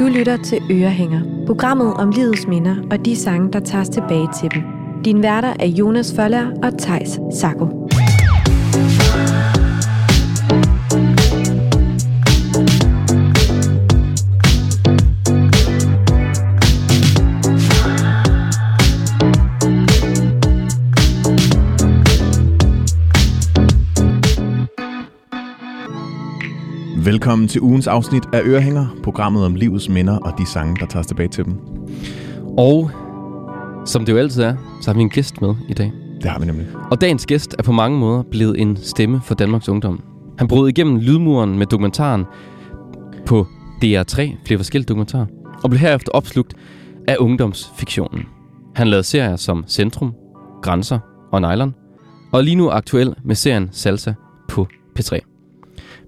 Du lytter til Ørehænger, programmet om livets minder og de sange, der tages tilbage til dem. Din værter er Jonas Føller og Tejs Sako. Velkommen til ugens afsnit af Ørehænger, programmet om livets minder og de sange, der tager tilbage til dem. Og som det jo altid er, så har vi en gæst med i dag. Det har vi nemlig. Og dagens gæst er på mange måder blevet en stemme for Danmarks Ungdom. Han brød igennem lydmuren med dokumentaren på DR3, flere forskellige dokumentarer, og blev herefter opslugt af ungdomsfiktionen. Han lavede serier som Centrum, Grænser og Nylon, og er lige nu aktuel med serien Salsa på P3.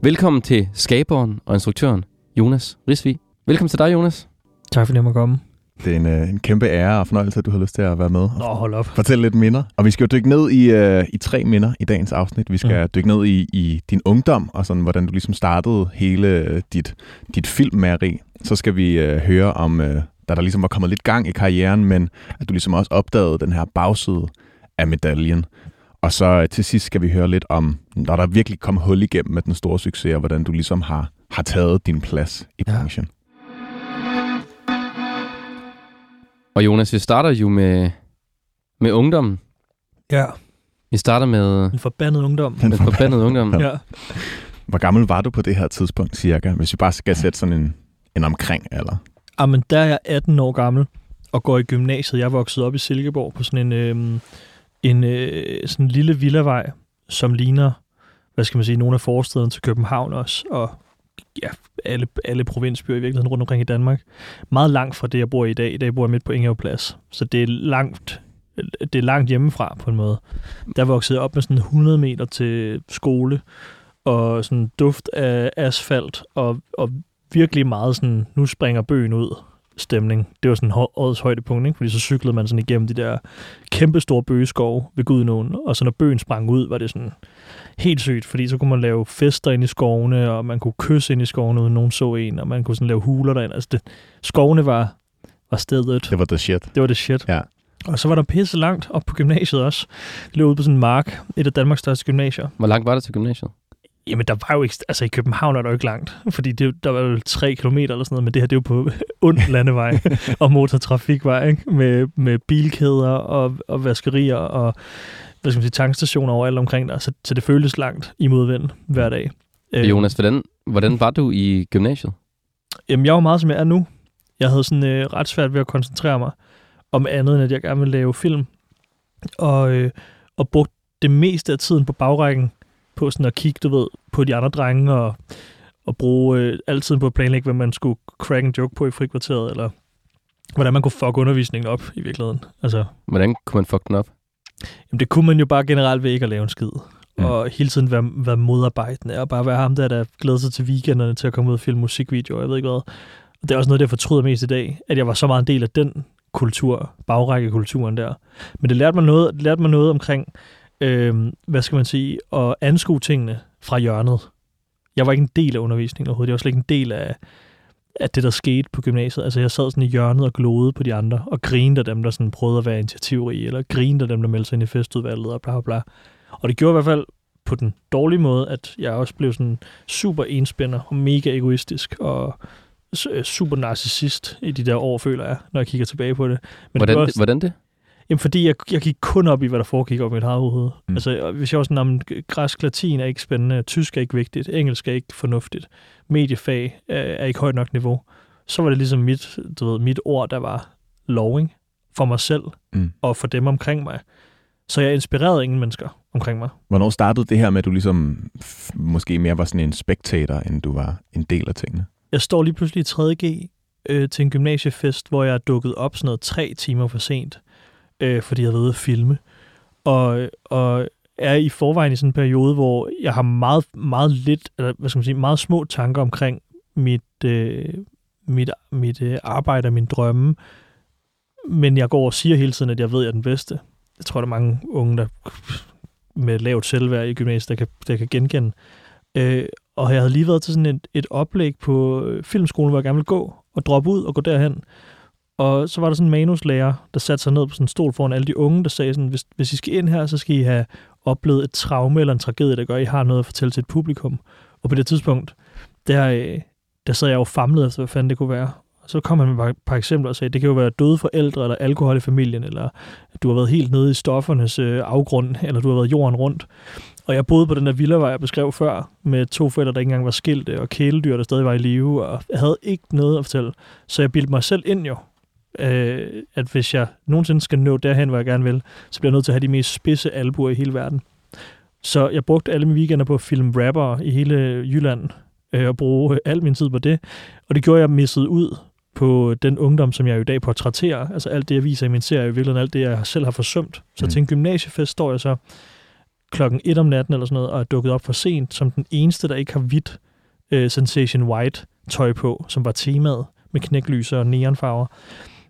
Velkommen til skaberen og instruktøren Jonas Risvig. Velkommen til dig, Jonas. Tak fordi jeg må komme. Det er en, øh, en kæmpe ære og fornøjelse, at du har lyst til at være med. Nå, hold op. Fortæl lidt minder. Og vi skal jo dykke ned i, uh, i tre minder i dagens afsnit. Vi skal mm. dykke ned i, i din ungdom, og sådan, hvordan du ligesom startede hele dit, dit filmmageri. Så skal vi uh, høre om, uh, da der ligesom var kommet lidt gang i karrieren, men at du ligesom også opdagede den her bagside af medaljen. Og så til sidst skal vi høre lidt om, når der virkelig kom hul igennem med den store succes, og hvordan du ligesom har, har taget din plads i Ja. branchen. Og Jonas, vi starter jo med, med ungdommen. Ja, Vi starter med, en forbandet ungdom. Den med forbandet ungdom. Ja. Hvor gammel var du på det her tidspunkt, cirka? Hvis vi bare skal sætte sådan en, en omkring alder. Jamen, der er jeg 18 år gammel og går i gymnasiet. Jeg vokset op i Silkeborg på sådan en, øhm, en øh, sådan en lille villavej, som ligner, hvad skal man sige, nogle af forstederne til København også, og ja, alle, alle provinsbyer i virkeligheden rundt omkring i Danmark. Meget langt fra det, jeg bor i i dag. I dag bor jeg midt på Ingehavplads. Så det er langt, det er langt hjemmefra på en måde. Der voksede jeg op med sådan 100 meter til skole, og sådan duft af asfalt, og, og virkelig meget sådan, nu springer bøgen ud stemning. Det var sådan årets højdepunkt, ikke? fordi så cyklede man sådan igennem de der kæmpe store bøgeskove ved Gudnåen, og så når bøgen sprang ud, var det sådan helt sygt, fordi så kunne man lave fester ind i skovene, og man kunne kysse ind i skovene, uden nogen så en, og man kunne sådan lave huler derinde. Altså det, skovene var, var stedet. Det var the shit. Det var det shit. Ja. Og så var der pisse langt op på gymnasiet også. Det lå ude på sådan en mark, et af Danmarks største gymnasier. Hvor langt var det til gymnasiet? Jamen, der var jo ikke... Altså, i København er der jo ikke langt, fordi det, der var jo tre kilometer eller sådan noget, men det her, det er jo på ond landevej og motortrafikvej, ikke? Med, med bilkæder og, og vaskerier og hvad skal man sige, tankstationer overalt omkring der, så, så det føltes langt i modvind hver dag. Øh, Jonas, hvordan, hvordan var du i gymnasiet? Jamen, jeg var meget, som jeg er nu. Jeg havde sådan øh, ret svært ved at koncentrere mig om andet, end at jeg gerne ville lave film. Og, øh, og brugte det meste af tiden på bagrækken på sådan at kigge, du ved, på de andre drenge og, og bruge øh, altid på at planlægge, hvad man skulle crack en joke på i frikvarteret, eller hvordan man kunne fuck undervisningen op i virkeligheden. Altså, Hvordan kunne man fuck den op? Jamen, det kunne man jo bare generelt ved ikke at lave en skid. Mm. Og hele tiden være, være modarbejdende, og bare være ham der, der glæder sig til weekenderne til at komme ud og filme musikvideoer, jeg ved ikke hvad. Og det er også noget, jeg fortryder mest i dag, at jeg var så meget en del af den kultur, bagrækkekulturen der. Men det lærte mig noget, det lærte mig noget omkring, øh, hvad skal man sige, at anskue tingene fra hjørnet. Jeg var ikke en del af undervisningen overhovedet. Jeg var slet ikke en del af, af det, der skete på gymnasiet. Altså, jeg sad sådan i hjørnet og glodede på de andre, og grinede af dem, der sådan prøvede at være initiativrige, eller grinede af dem, der meldte sig ind i festudvalget, og bla bla bla. Og det gjorde i hvert fald på den dårlige måde, at jeg også blev sådan super enspænder og mega egoistisk, og øh, super narcissist i de der år, føler jeg, når jeg kigger tilbage på det. Men Hvordan, det det, hvordan det? Jamen, fordi jeg, jeg gik kun op i, hvad der foregik op i mit hoved. Mm. Altså, hvis jeg var sådan, om græsk latin er ikke spændende, tysk er ikke vigtigt, engelsk er ikke fornuftigt, mediefag er, er ikke højt nok niveau, så var det ligesom mit, du ved, mit ord, der var loving for mig selv Mm. og for dem omkring mig. Så jeg inspirerede ingen mennesker omkring mig. Hvornår startede det her med, at du ligesom måske mere var sådan en spectator, end du var en del af tingene? Jeg står lige pludselig i 3.G øh, til en gymnasiefest, hvor jeg er dukket op sådan noget tre timer for sent, øh, fordi jeg ved været at filme. Og, og er i forvejen i sådan en periode, hvor jeg har meget, meget lidt, eller hvad skal man sige, meget små tanker omkring mit, øh, mit, mit øh, arbejde og min drømme. Men jeg går og siger hele tiden, at jeg ved, at jeg er den bedste. Jeg tror, der er mange unge, der med lavt selvværd i gymnasiet, der kan, der kan genkende. Øh, og jeg havde lige været til sådan et, et oplæg på øh, filmskolen, hvor jeg gerne ville gå, og droppe ud og gå derhen. Og så var der sådan en manuslærer, der satte sig ned på sådan en stol foran alle de unge, der sagde sådan, hvis, hvis I skal ind her, så skal I have oplevet et traume eller en tragedie, der gør, at I har noget at fortælle til et publikum. Og på det tidspunkt, der, øh, der sad jeg jo famlet efter, hvad fanden det kunne være. Og så kom han med et par eksempler og sagde, det kan jo være døde forældre, eller alkohol i familien, eller at du har været helt nede i stoffernes øh, afgrund, eller du har været jorden rundt. Og jeg boede på den der villavej, jeg beskrev før, med to forældre, der ikke engang var skilte, og kæledyr, der stadig var i live, og jeg havde ikke noget at fortælle. Så jeg bildte mig selv ind jo, øh, at hvis jeg nogensinde skal nå derhen, hvor jeg gerne vil, så bliver jeg nødt til at have de mest spidse albuer i hele verden. Så jeg brugte alle mine weekender på at filme rapper i hele Jylland, øh, og bruge al min tid på det. Og det gjorde jeg misset ud på den ungdom, som jeg i dag portrætterer. Altså alt det, jeg viser i min serie, i virkeligheden alt det, jeg selv har forsømt. Så mm. til en gymnasiefest står jeg så klokken 1 om natten eller sådan noget, og er dukket op for sent, som den eneste, der ikke har hvidt uh, Sensation White tøj på, som var temaet med knæklyser og neonfarver.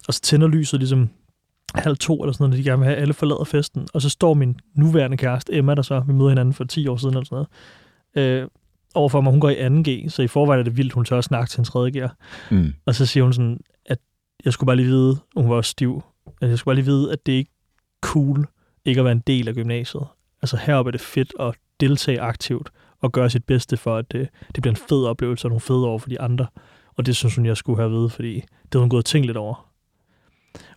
Og så tænder lyset ligesom halv to eller sådan noget, de gerne vil have, alle forlader festen. Og så står min nuværende kæreste, Emma, der så, vi møder hinanden for 10 år siden eller sådan noget, øh, overfor mig, hun går i 2G, så i forvejen er det vildt, hun tør at snakke til en 3. G'er. Mm. Og så siger hun sådan, at jeg skulle bare lige vide, hun var også stiv, at jeg skulle bare lige vide, at det er ikke cool ikke at være en del af gymnasiet. Altså heroppe er det fedt at deltage aktivt og gøre sit bedste for, at det, det bliver en fed oplevelse og nogle fede over for de andre. Og det synes hun, jeg skulle have ved, fordi det havde hun gået og tænkt lidt over.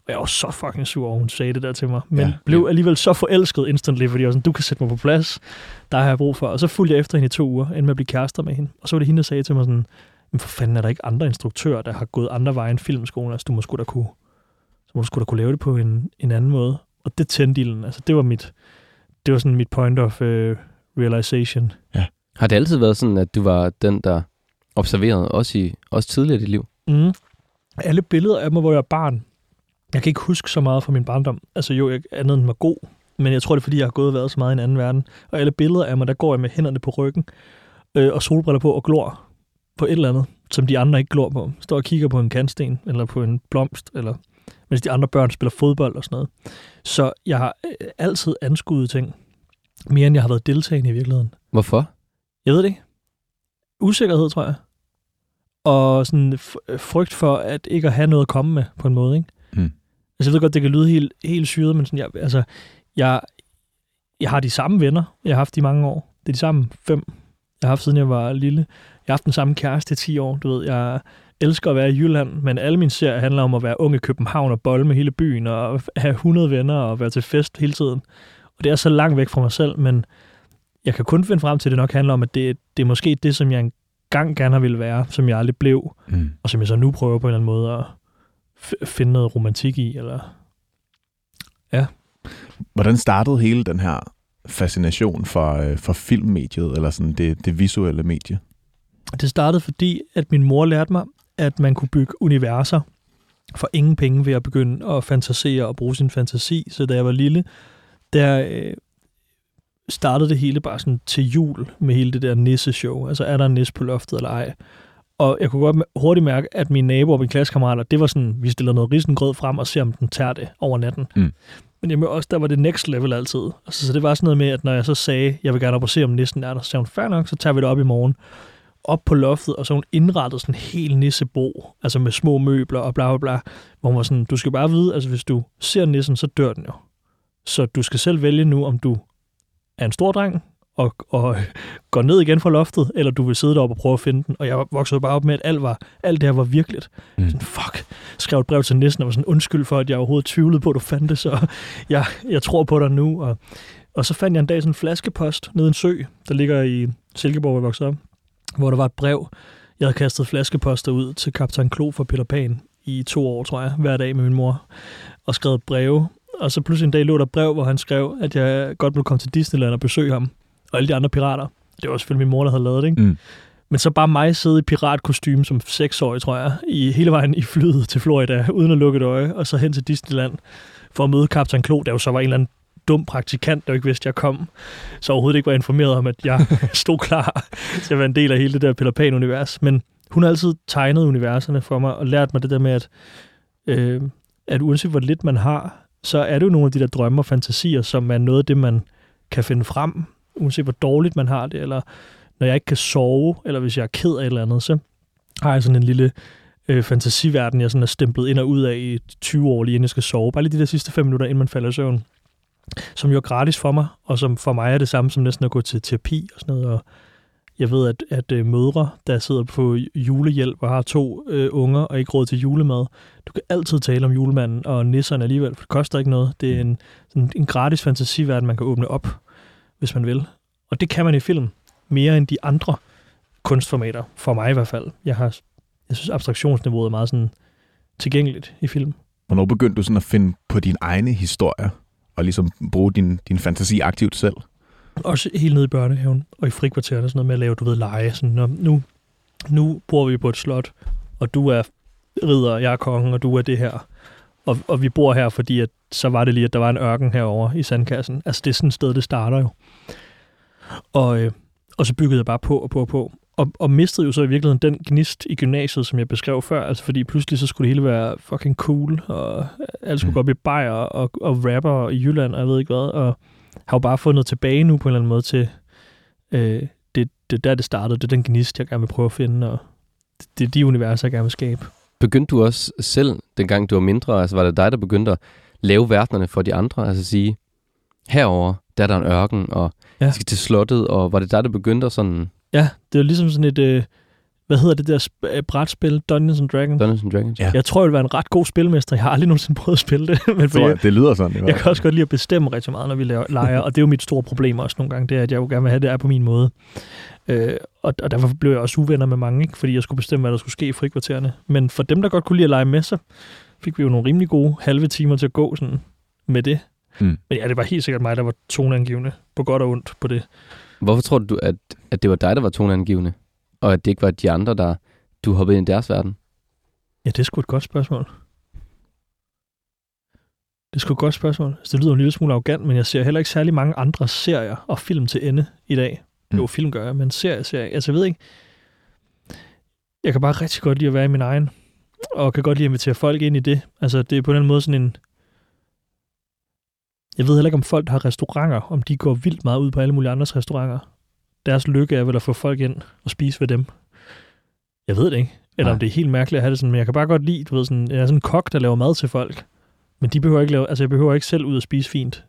Og jeg var så fucking sur over, hun sagde det der til mig. Men ja, blev ja. alligevel så forelsket instantly, fordi jeg var sådan, du kan sætte mig på plads. Der har jeg brug for. Og så fulgte jeg efter hende i to uger, endte med at blive kærester med hende. Og så var det hende, der sagde til mig sådan, men for fanden er der ikke andre instruktører, der har gået andre veje end filmskolen? Altså, du må sgu da kunne, så må du sgu da kunne lave det på en, en anden måde. Og det tændte ilden. Altså, det var mit, det var sådan mit point of uh, realization. Ja. Har det altid været sådan, at du var den, der observerede, også, i, også tidligere i dit liv? Mm. Alle billeder af mig, hvor jeg er barn, jeg kan ikke huske så meget fra min barndom. Altså jo, jeg, andet end var god, men jeg tror, det er, fordi jeg har gået og været så meget i en anden verden. Og alle billeder af mig, der går jeg med hænderne på ryggen, øh, og solbriller på og glor på et eller andet, som de andre ikke glor på. Står og kigger på en kantsten, eller på en blomst, eller mens de andre børn spiller fodbold og sådan noget. Så jeg har øh, altid anskuet ting, mere end jeg har været deltagende i virkeligheden. Hvorfor? Jeg ved det ikke. Usikkerhed, tror jeg. Og sådan frygt for, at ikke at have noget at komme med, på en måde, ikke? Mm. Altså, jeg ved godt, det kan lyde helt, helt syret, men sådan, jeg, altså, jeg, jeg har de samme venner, jeg har haft i mange år. Det er de samme fem, jeg har haft, siden jeg var lille. Jeg har haft den samme kæreste i 10 år. Du ved, jeg elsker at være i Jylland, men alle mine serier handler om at være ung i København og bolle med hele byen og have 100 venner og være til fest hele tiden. Og det er så langt væk fra mig selv, men jeg kan kun finde frem til, at det nok handler om, at det, det er måske det, som jeg engang gerne har ville være, som jeg aldrig blev, mm. og som jeg så nu prøver på en eller anden måde at finde noget romantik i, eller... Ja. Hvordan startede hele den her fascination for, øh, for filmmediet, eller sådan det, det visuelle medie? Det startede fordi, at min mor lærte mig, at man kunne bygge universer for ingen penge ved at begynde at fantasere og bruge sin fantasi. Så da jeg var lille, der øh, startede det hele bare sådan til jul med hele det der nisse-show. Altså, er der en nisse på loftet eller ej? Og jeg kunne godt hurtigt mærke, at mine naboer og mine klassekammerater, det var sådan, vi stiller noget risengrød frem og ser, om den tager det over natten. Mm. Men jamen også, der var det next level altid. Altså, så det var sådan noget med, at når jeg så sagde, jeg vil gerne op og se, om nissen er der, så sagde hun, fair nok, så tager vi det op i morgen. Op på loftet, og så hun indrettet sådan en hel nissebo, altså med små møbler og bla bla bla, hvor hun var sådan, du skal bare vide, altså hvis du ser nissen, så dør den jo. Så du skal selv vælge nu, om du er en stor dreng, og, og går ned igen fra loftet, eller du vil sidde deroppe og prøve at finde den. Og jeg voksede bare op med, at alt, var, alt det her var virkeligt. Mm. Sådan, fuck. Skrev et brev til næsten, og var sådan undskyld for, at jeg overhovedet tvivlede på, at du fandt det, så jeg, jeg tror på dig nu. Og, og så fandt jeg en dag sådan en flaskepost nede i en sø, der ligger i Silkeborg, hvor jeg voksede op, hvor der var et brev. Jeg havde kastet flaskeposter ud til kaptajn Klo for Peter Pan i to år, tror jeg, hver dag med min mor, og skrevet breve. Og så pludselig en dag lå der brev, hvor han skrev, at jeg godt ville komme til Disneyland og besøge ham og alle de andre pirater. Det var selvfølgelig min mor, der havde lavet det, ikke? Mm. Men så bare mig sidde i piratkostyme som seksårig, tror jeg, i hele vejen i flyet til Florida, uden at lukke et øje, og så hen til Disneyland for at møde kaptajn Klo, der jo så var en eller anden dum praktikant, der ikke vidste, at jeg kom, så overhovedet ikke var informeret om, at jeg stod klar til at være en del af hele det der Peter Pan-univers. Men hun har altid tegnet universerne for mig, og lært mig det der med, at, øh, at uanset hvor lidt man har, så er det jo nogle af de der drømme og fantasier, som er noget af det, man kan finde frem uanset hvor dårligt man har det, eller når jeg ikke kan sove, eller hvis jeg er ked af et eller andet, så har jeg sådan en lille øh, fantasiverden, jeg sådan er stemplet ind og ud af i 20 år, lige inden jeg skal sove. Bare lige de der sidste 5 minutter, inden man falder i søvn. Som jo er gratis for mig, og som for mig er det samme som næsten at gå til terapi og sådan noget. Og jeg ved, at, at øh, mødre, der sidder på julehjælp og har to øh, unger og ikke råd til julemad, du kan altid tale om julemanden og nisserne alligevel, for det koster ikke noget. Det er en, sådan en gratis fantasiverden, man kan åbne op, hvis man vil. Og det kan man i film, mere end de andre kunstformater, for mig i hvert fald. Jeg, har, jeg synes, abstraktionsniveauet er meget sådan tilgængeligt i film. Hvornår begyndte du sådan at finde på dine egne historier, og ligesom bruge din, din fantasi aktivt selv? Også helt nede i børnehaven og i frikvartererne, sådan noget med at lave, du ved, lege. Sådan, nu, nu bor vi på et slot, og du er ridder, jeg er kongen, og du er det her. Og, og vi bor her, fordi at, så var det lige, at der var en ørken herover i sandkassen. Altså, det er sådan et sted, det starter jo. Og, øh, og så byggede jeg bare på og på og på. Og, og mistede jo så i virkeligheden den gnist i gymnasiet, som jeg beskrev før. Altså, fordi pludselig så skulle det hele være fucking cool, og alt skulle Mm. gå op i bajer og, og rapper i Jylland, og jeg ved ikke hvad. Og har jo bare fundet tilbage nu på en eller anden måde til, øh, det, det er der, det startede. Det er den gnist, jeg gerne vil prøve at finde, og det, det er de universer, jeg gerne vil skabe. Begyndte du også selv, dengang du var mindre, altså var det dig, der begyndte at lave verdenerne for de andre? Altså sige, herover der er der en ørken, og Ja. skal til slottet, og var det dig, der begyndte at sådan Ja, det jo ligesom sådan et, øh, hvad hedder det der sp- øh, brætspil, Dungeons and Dragons. Dungeons and Dragons? Ja. Jeg tror, jeg vil være en ret god spilmester. Jeg har aldrig nogensinde prøvet at spille det. Men Så, jeg, det lyder sådan. jeg fald. kan også godt lide at bestemme rigtig meget, når vi laver leger, og det er jo mit store problem også nogle gange, det er, at jeg jo gerne vil have det er på min måde. Øh, og, og derfor blev jeg også uvenner med mange, ikke? fordi jeg skulle bestemme, hvad der skulle ske i frikvartererne. Men for dem, der godt kunne lide at lege med, så fik vi jo nogle rimelig gode halve timer til at gå sådan med det. Mm. Men ja, det var helt sikkert mig, der var toneangivende, på godt og ondt på det. Hvorfor tror du, at, at det var dig, der var toneangivende, og at det ikke var de andre, der du hoppede ind i deres verden? Ja, det er sgu et godt spørgsmål. Det er sgu et godt spørgsmål. Altså, det lyder en lille smule arrogant, men jeg ser heller ikke særlig mange andre serier og film til ende i dag. Mm. Jo, film gør jeg, men serier ser jeg. Altså, jeg ved ikke. Jeg kan bare rigtig godt lide at være i min egen, og kan godt lide at invitere folk ind i det. Altså, det er på en eller anden måde sådan en... Jeg ved heller ikke, om folk, der har restauranter, om de går vildt meget ud på alle mulige andres restauranter. Deres lykke er vel at få folk ind og spise ved dem. Jeg ved det ikke. Eller Nej. om det er helt mærkeligt at have det sådan, men jeg kan bare godt lide, du ved, sådan, jeg er sådan en kok, der laver mad til folk. Men de behøver ikke lave, altså jeg behøver ikke selv ud og spise fint.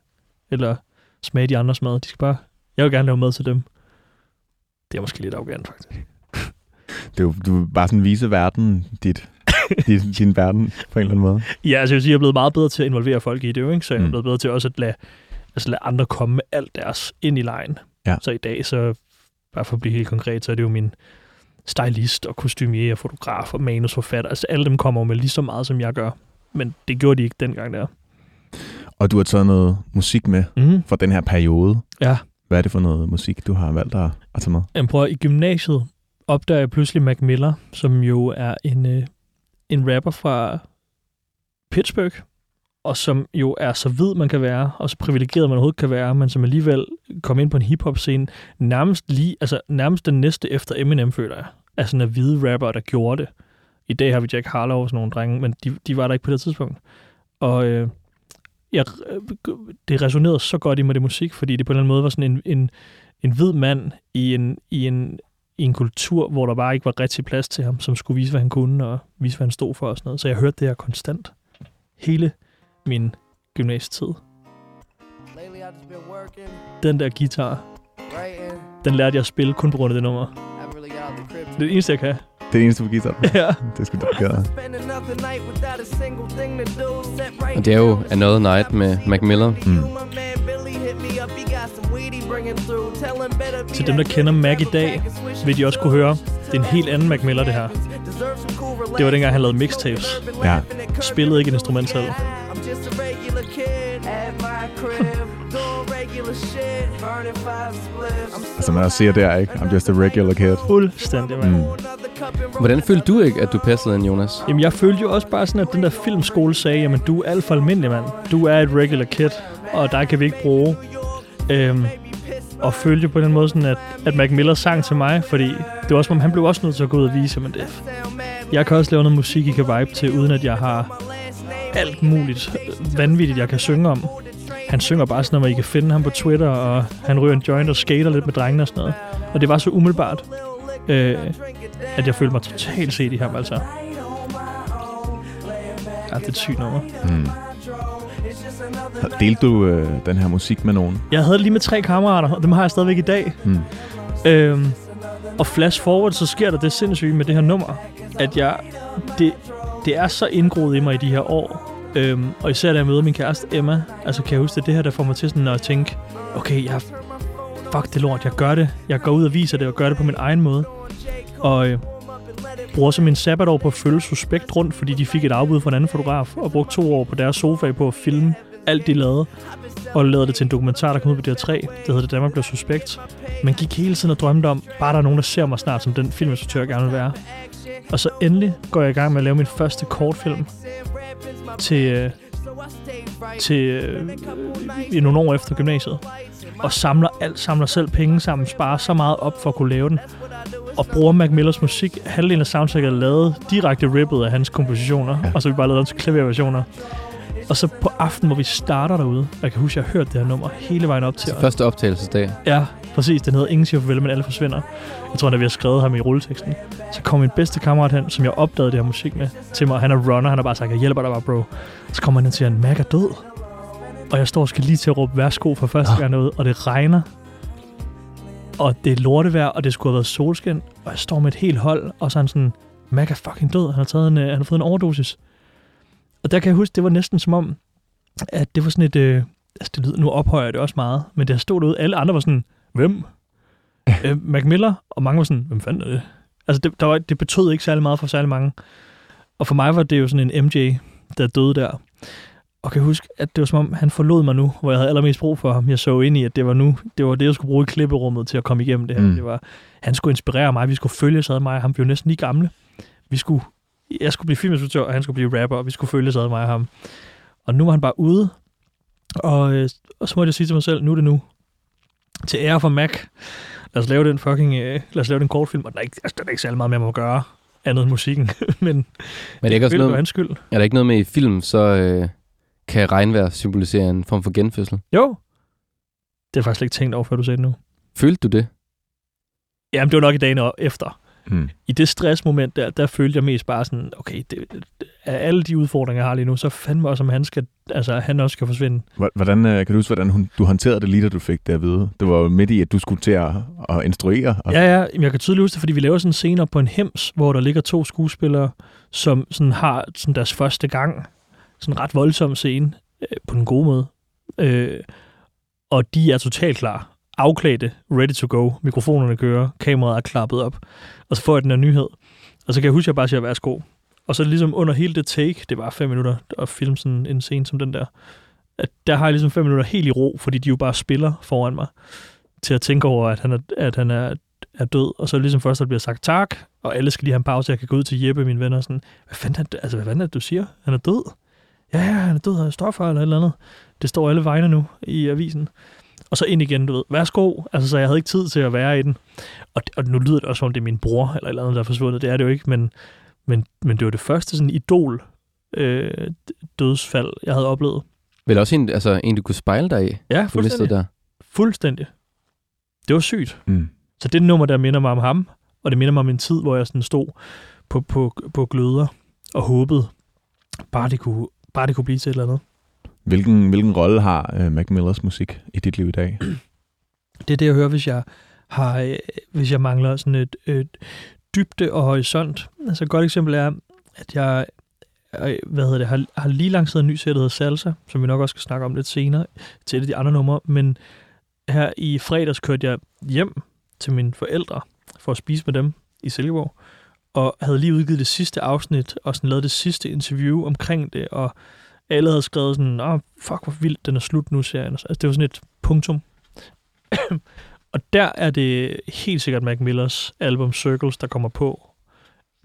Eller smage de andres mad. De skal bare, jeg vil gerne lave mad til dem. Det er måske lidt arrogant, faktisk. Det er jo, du vil bare sådan vise verden, dit, din, din verden på en eller anden måde. Ja, altså jeg vil sige, jeg er blevet meget bedre til at involvere folk i det, jo, ikke? så jeg er Mm. blevet bedre til også at lade, altså lade andre komme med alt deres ind i lejen. Ja. Så i dag, så bare for at blive helt konkret, så er det jo min stylist og kostumier og fotograf og manusforfatter. Altså alle dem kommer med lige så meget, som jeg gør. Men det gjorde de ikke dengang der. Og du har taget noget musik med Mm. fra den her periode. Ja. Hvad er det for noget musik, du har valgt at, at tage med? Jamen prøv i gymnasiet opdager jeg pludselig Mac Miller, som jo er en, øh, en rapper fra Pittsburgh, og som jo er så hvid man kan være, og så privilegeret man overhovedet kan være, men som alligevel kom ind på en hiphop-scene, nærmest lige, altså nærmest den næste efter Eminem, føler jeg, Altså sådan en hvide rapper, der gjorde det. I dag har vi Jack Harlow og sådan nogle drenge, men de, de var der ikke på det tidspunkt. Og øh, jeg, det resonerede så godt i mig, det musik, fordi det på en eller anden måde var sådan en, en, en hvid mand i en, i en i en kultur, hvor der bare ikke var rigtig plads til ham, som skulle vise, hvad han kunne, og vise, hvad han stod for og sådan noget. Så jeg hørte det her konstant. Hele min gymnasietid. Den der guitar, den lærte jeg at spille kun på grund af det nummer. Det er det eneste, jeg kan. Det er det eneste på guitar. ja. Det skulle du gøre. Spend another night without a single thing to do. Set right Og det er jo. Another Night med Mac Miller. Mm. Man Til dem, der kender Mac i dag, vil de også kunne høre, det er en helt anden Mac Miller, det her. Det var dengang, han lavede mixtapes. Ja. Spillede ikke et instrument selv. Altså, man også siger der, ikke? I'm just a regular kid. Fuldstændig, mand. Mm. Hvordan følte du ikke, at du passede ind, Jonas? Jamen, jeg følte jo også bare sådan, at den der filmskole sagde, jamen, du er alt for almindelig, mand. Du er et regular kid, og der kan vi ikke bruge. Øhm, og følte jo på den måde sådan, at, at Mac Miller sang til mig, fordi det var som om han blev også nødt til at gå ud og vise, men det, jeg kan også lave noget musik, I kan vibe til, uden at jeg har alt muligt øh, vanvittigt, jeg kan synge om. han synger bare sådan noget, I kan finde ham på Twitter, og han ryger en joint og skater lidt med drengene og sådan noget. Og det var så umiddelbart, øh, at jeg følte mig totalt set i ham, altså. Ja, det er et sygt nummer. Mm. Delte du øh, den her musik med nogen? Jeg havde lige med tre kammerater, og dem har jeg stadigvæk i dag. Mm. Øhm, og flash forward, så sker der det sindssyge med det her nummer, at jeg, det, det er så indgroet i mig i de her år. Øhm, og især da jeg møder min kæreste Emma, altså kan jeg huske, det er det her, der får mig til sådan at tænke, okay, jeg, fuck det lort, jeg gør det. Jeg går ud og viser det, og gør det på min egen måde. Og øh, bruger så min sabbatår på at følge Suspekt rundt, fordi de fik et afbud fra en anden fotograf, og brugte to år på deres sofa på at filme alt, de lavede. Og lavede det til en dokumentar, der kom ud på DR3, der hedder Det Danmark blev Suspekt. Man gik hele tiden og drømte om, bare der er nogen, der ser mig snart, som den filminstruktør jeg gerne vil være. Og så endelig går jeg i gang med at lave min første kortfilm til, øh, til øh, i nogle år efter gymnasiet. Og samler alt, samler selv penge sammen, sparer så meget op for at kunne lave den. Og bruger Mac Millers musik. Halvdelen af soundtracket er lavet direkte rippet af hans kompositioner. Ja. Og så vi bare lavet dem til klaverversioner. Og så på aften, hvor vi starter derude, jeg kan huske, at jeg har hørt det her nummer hele vejen op til. Altså første optagelsesdag. Ja, præcis. Den hedder Ingen siger farvel, men alle forsvinder. Jeg tror, at vi har skrevet ham i rulleteksten. Så kom min bedste kammerat hen, som jeg opdagede det her musik med, til mig. Han er runner, han har bare sagt, jeg hjælper dig bare, bro. Så kommer han hen og siger, Mac er død. Og jeg står og skal lige til at råbe værsgo for første gang derude, og det regner. Og det er lortevejr, og det skulle have været solskin. Og jeg står med et helt hold, og så er han sådan, Mac er fucking død. Han har, taget en, øh, han har fået en overdosis. Og der kan jeg huske, det var næsten som om, at det var sådan et... Øh, altså det lyder, nu ophøjer det også meget, men det stod derude, alle andre var sådan, hvem? øh, Mac Miller, og mange var sådan, hvem fanden er det? Altså det, der var, det betød ikke særlig meget for særlig mange. Og for mig var det jo sådan en MJ, der døde der. Og kan jeg huske, at det var som om, han forlod mig nu, hvor jeg havde allermest brug for ham. Jeg så ind i, at det var nu, det var det, jeg skulle bruge i klipperummet til at komme igennem det her. Mm. Det var, han skulle inspirere mig, vi skulle følge ad mig, han blev næsten lige gamle. Vi skulle, jeg skulle blive filminstruktør, og han skulle blive rapper, og vi skulle følge ad mig og ham. Og nu var han bare ude, og, øh, og så måtte jeg sige til mig selv, nu er det nu. Til ære for Mac. Lad os lave den fucking, øh, lad os lave den kortfilm, og der er ikke, altså, der er ikke særlig meget mere, man må gøre andet end musikken. Men Men det er ikke også noget, hans skyld. er der ikke noget med i film, så øh, kan regnvejr symbolisere en form for genfødsel? Jo. Det er faktisk slet ikke tænkt over, før du sagde det nu. Følte du det? Jamen, det var nok i dagene efter. Mm. I det stressmoment der, der følte jeg mest bare sådan, okay, det, det, af alle de udfordringer, jeg har lige nu, så fandme også, om han, skal, altså, han også skal forsvinde. Hvor- Hvordan, øh, kan du huske, hvordan hun, du håndterede det lige, da du fik det at vide? Det var jo midt i, at du skulle til at, at instruere. Og, Ja, ja, jeg kan tydeligt huske det, fordi vi laver sådan en scene op på en hems, hvor der ligger to skuespillere, som sådan har sådan deres første gang. Sådan en ret voldsom scene, øh, på den gode måde. Øh, og de er totalt klar. Afklædte, ready to go. Mikrofonerne kører, kameraet er klappet op. Og så får jeg den her nyhed. Og så kan jeg huske, at jeg bare siger, værsgo. Og så ligesom under hele det take, det var fem minutter at filme sådan en scene som den der, at der har jeg ligesom fem minutter helt i ro, fordi de jo bare spiller foran mig, til at tænke over, at han er, at han er er død, og så ligesom først, der bliver sagt tak, og alle skal lige have en pause, jeg kan gå ud til Jeppe, min venner, og sådan, hvad fanden er det, altså, hvad fanden er det, du siger? Han er død? Ja, ja, han er død af stoffer eller et eller andet. Det står alle vegne nu i avisen. Og så ind igen, du ved, værsgo. Altså, så jeg havde ikke tid til at være i den. Og, og nu lyder det også, som om det er min bror, eller et eller andet, der er forsvundet. Det er det jo ikke, men, men, men det var det første sådan idol øh, dødsfald, jeg havde oplevet. Vel også en, altså, en du kunne spejle dig i, Ja, fuldstændig. der. Fuldstændig. Det var sygt. Mm. Så det nummer, der minder mig om ham, og det minder mig om en tid, hvor jeg sådan stod på, på, på gløder og håbede, bare det, kunne, bare det kunne blive til et eller andet. Hvilken, hvilken rolle har øh, Mac Millers musik i dit liv i dag? Det er det, jeg hører, hvis jeg, har, øh, hvis jeg mangler sådan et, et dybde og horisont. Altså et godt eksempel er, at jeg øh, hvad hedder det, har, har lige lanceret en ny serie, der hedder Salsa, som vi nok også skal snakke om lidt senere, til et af de andre numre. Men her i fredags kørte jeg hjem til mine forældre for at spise med dem i Silkeborg, og havde lige udgivet det sidste afsnit, og sådan lavet det sidste interview omkring det, og alle havde skrevet sådan, åh, fuck, hvor vildt, den er slut nu, serien. Altså, det var sådan et punktum og der er det helt sikkert Mac Millers album Circles, der kommer på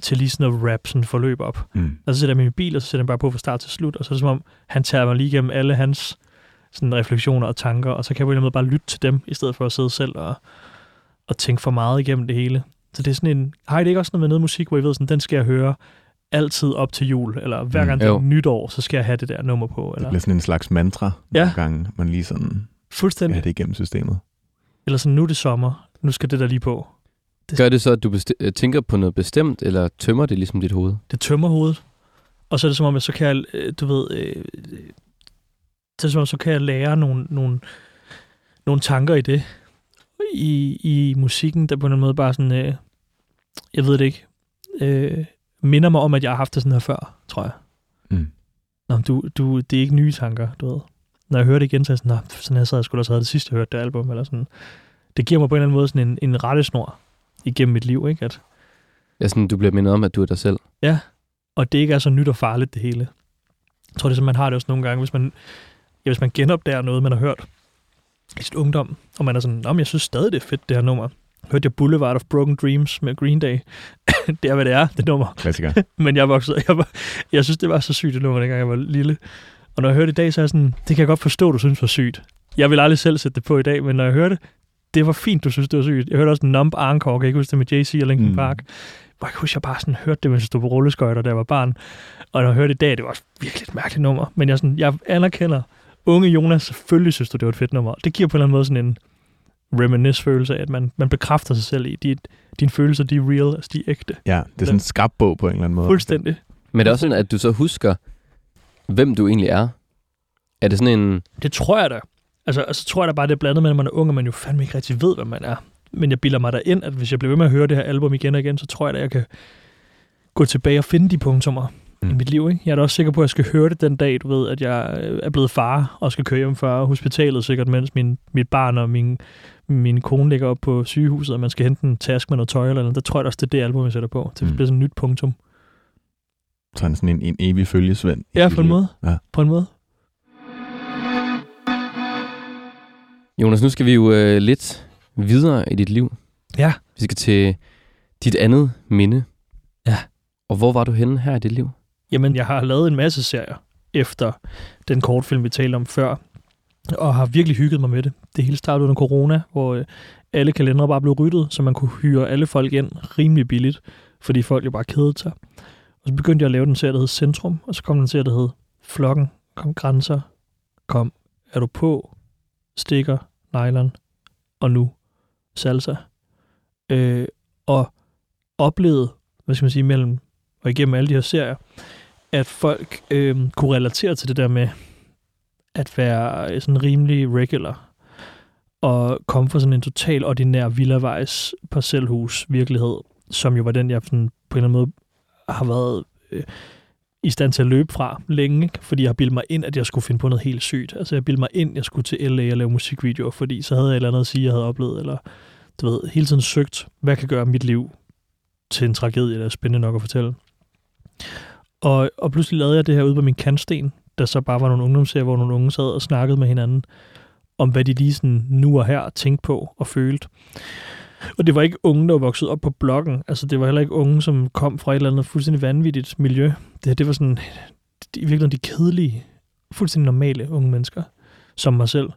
til lige sådan noget rap, sådan forløb op. Mm. Og så sætter jeg min bil, og så sætter jeg bare på fra start til slut, og så er det som om, han tager mig lige igennem alle hans sådan refleksioner og tanker, og så kan jeg på en eller anden måde bare lytte til dem, i stedet for at sidde selv og, og tænke for meget igennem det hele. Så det er sådan en, har I det ikke også noget med noget musik, hvor I ved, sådan, den skal jeg høre altid op til jul, eller hver Mm. gang det er nytår, så skal jeg have det der nummer på. Det Eller bliver sådan en slags mantra, Ja. nogle gange man lige sådan skal fuldstændig. have det igennem systemet. Eller sådan, nu er det sommer, nu skal det der lige på. Gør det så, at du besti- øh, tænker på noget bestemt, eller tømmer det ligesom dit hoved? Det tømmer hovedet. Og så er det som om, at så kan jeg, øh, du ved, øh, øh, så er det som om, så kan jeg lære nogle, nogle, nogle tanker i det. I, I musikken, der på en måde bare sådan, øh, jeg ved det ikke, øh, minder mig om, at jeg har haft det sådan her før, tror jeg. Mm. Nå, du, du, det er ikke nye tanker, du ved. Når jeg hører det igen, så er jeg sådan, "Nå, sådan her sad jeg skulle også have det sidste, jeg hørte det album, eller sådan. Det giver mig på en eller anden måde sådan en, en rettesnor igennem mit liv, ikke? At, Ja, sådan, du bliver mindet om, at du er dig selv. og det ikke er så nyt og farligt, det hele. Jeg tror, det er sådan, man har det også nogle gange, hvis man, ja, hvis man genopdager noget, man har hørt i sit ungdom, og man er sådan, men jeg synes stadig, det er fedt, det her nummer. Hørte jeg Boulevard of Broken Dreams med Green Day. det er, hvad det er, det nummer. Klassiker. Men jeg voksede, jeg, var, jeg synes, det var så sygt, det nummer, dengang jeg var lille. Og når jeg hørte det i dag, så er jeg sådan, det kan jeg godt forstå, du synes var sygt. Jeg vil aldrig selv sætte det på i dag, men når jeg hørte det, det var fint, du synes, det var sygt. Jeg hørte også Numb Encore, kan jeg ikke huske det med Jay-Z og Linkin Mm. Park. Hvor jeg kan huske, jeg bare sådan hørte det, mens jeg stod på rulleskøjter, da jeg var barn. Og når jeg hørte det i dag, det var også virkelig et mærkeligt nummer. Men jeg, sådan, jeg anerkender, unge Jonas, selvfølgelig synes du, det var et fedt nummer. Det giver på en eller anden måde sådan en reminisce-følelse af, at man, man bekræfter sig selv i, de, dine følelser, de er real, altså de er ægte. Ja, det er sådan en skrabbog på en eller anden måde. Fuldstændig. Men det er også sådan, at du så husker, hvem du egentlig er. Er det sådan en... Det tror jeg da. Altså, altså tror jeg da bare, det er blandet med, at man er ung, og man jo fandme ikke rigtig ved, hvad man er. Men jeg bilder mig da ind, at hvis jeg bliver ved med at høre det her album igen og igen, så tror jeg da, jeg kan gå tilbage og finde de punktummer Mm. i mit liv. Ikke? Jeg er da også sikker på, at jeg skal høre det den dag, du ved, at jeg øh, er blevet far og skal køre hjem fra hospitalet, sikkert mens min, mit barn og min, min kone ligger op på sygehuset, og man skal hente en task med noget tøj eller noget. Der tror jeg også, det er det album, jeg sætter på. Det Mm. bliver sådan et nyt punktum. Så er han sådan en, en evig følgesvend. Ja, på en måde. Ja. På en måde. Jonas, nu skal vi jo øh, lidt videre i dit liv. Ja. Vi skal til dit andet minde. Ja. Og hvor var du henne her i dit liv? Jamen, jeg har lavet en masse serier efter den kortfilm, vi talte om før, og har virkelig hygget mig med det. Det hele startede under corona, hvor øh, alle kalendere bare blev ryddet, så man kunne hyre alle folk ind rimelig billigt, fordi folk jo bare kedede sig. Og så begyndte jeg at lave den serie, der hed Centrum, og så kom den serie, der hed Flokken, kom Grænser, kom Er du på, Stikker, Nylon, og nu Salsa. Øh, og oplevede, hvad skal man sige, mellem og igennem alle de her serier, at folk øh, kunne relatere til det der med at være øh, sådan rimelig regular og komme fra sådan en total ordinær villavejs parcelhus virkelighed, som jo var den, jeg sådan på en eller anden måde har været øh, i stand til at løbe fra længe, ikke? fordi jeg har bildet mig ind, at jeg skulle finde på noget helt sygt. Altså jeg bildte mig ind, at jeg skulle til LA og lave musikvideoer, fordi så havde jeg et eller andet at sige, jeg havde oplevet, eller du ved, hele tiden søgt, hvad kan gøre mit liv til en tragedie, der er spændende nok at fortælle. Og, og pludselig lavede jeg det her ude på min kantsten, der så bare var nogle ungdomsserier, hvor nogle unge sad og snakkede med hinanden om, hvad de lige sådan nu og her tænkte på og følte. Og det var ikke unge, der var vokset op på bloggen. Altså, det var heller ikke unge, som kom fra et eller andet fuldstændig vanvittigt miljø. Det det var sådan, i virkeligheden de kedelige, fuldstændig normale unge mennesker, som mig selv.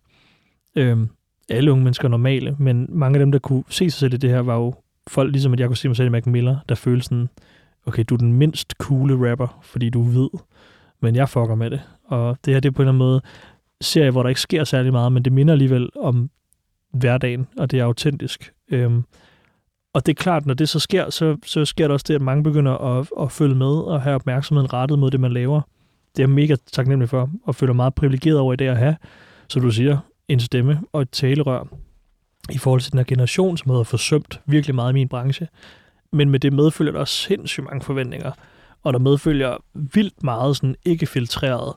Øhm, alle unge mennesker er normale, men mange af dem, der kunne se sig selv i det her, var jo folk, ligesom at jeg kunne se mig selv i Mac Miller, der følte sådan, okay, du er den mindst coole rapper, fordi du ved, men jeg fucker med det. Og det her, det er på en eller anden måde serie, hvor der ikke sker særlig meget, men det minder alligevel om hverdagen, og det er autentisk. Øhm, og det er klart, når det så sker, så, så sker der også det, at mange begynder at, at følge med og have opmærksomheden rettet mod det, man laver. Det er jeg mega taknemmelig for, og føler meget privilegeret over i det at have, så du siger, en stemme og et talerør i forhold til den her generation, som havde forsømt virkelig meget i min branche. Men med det medfølger der også sindssygt mange forventninger, og der medfølger vildt meget sådan ikke filtreret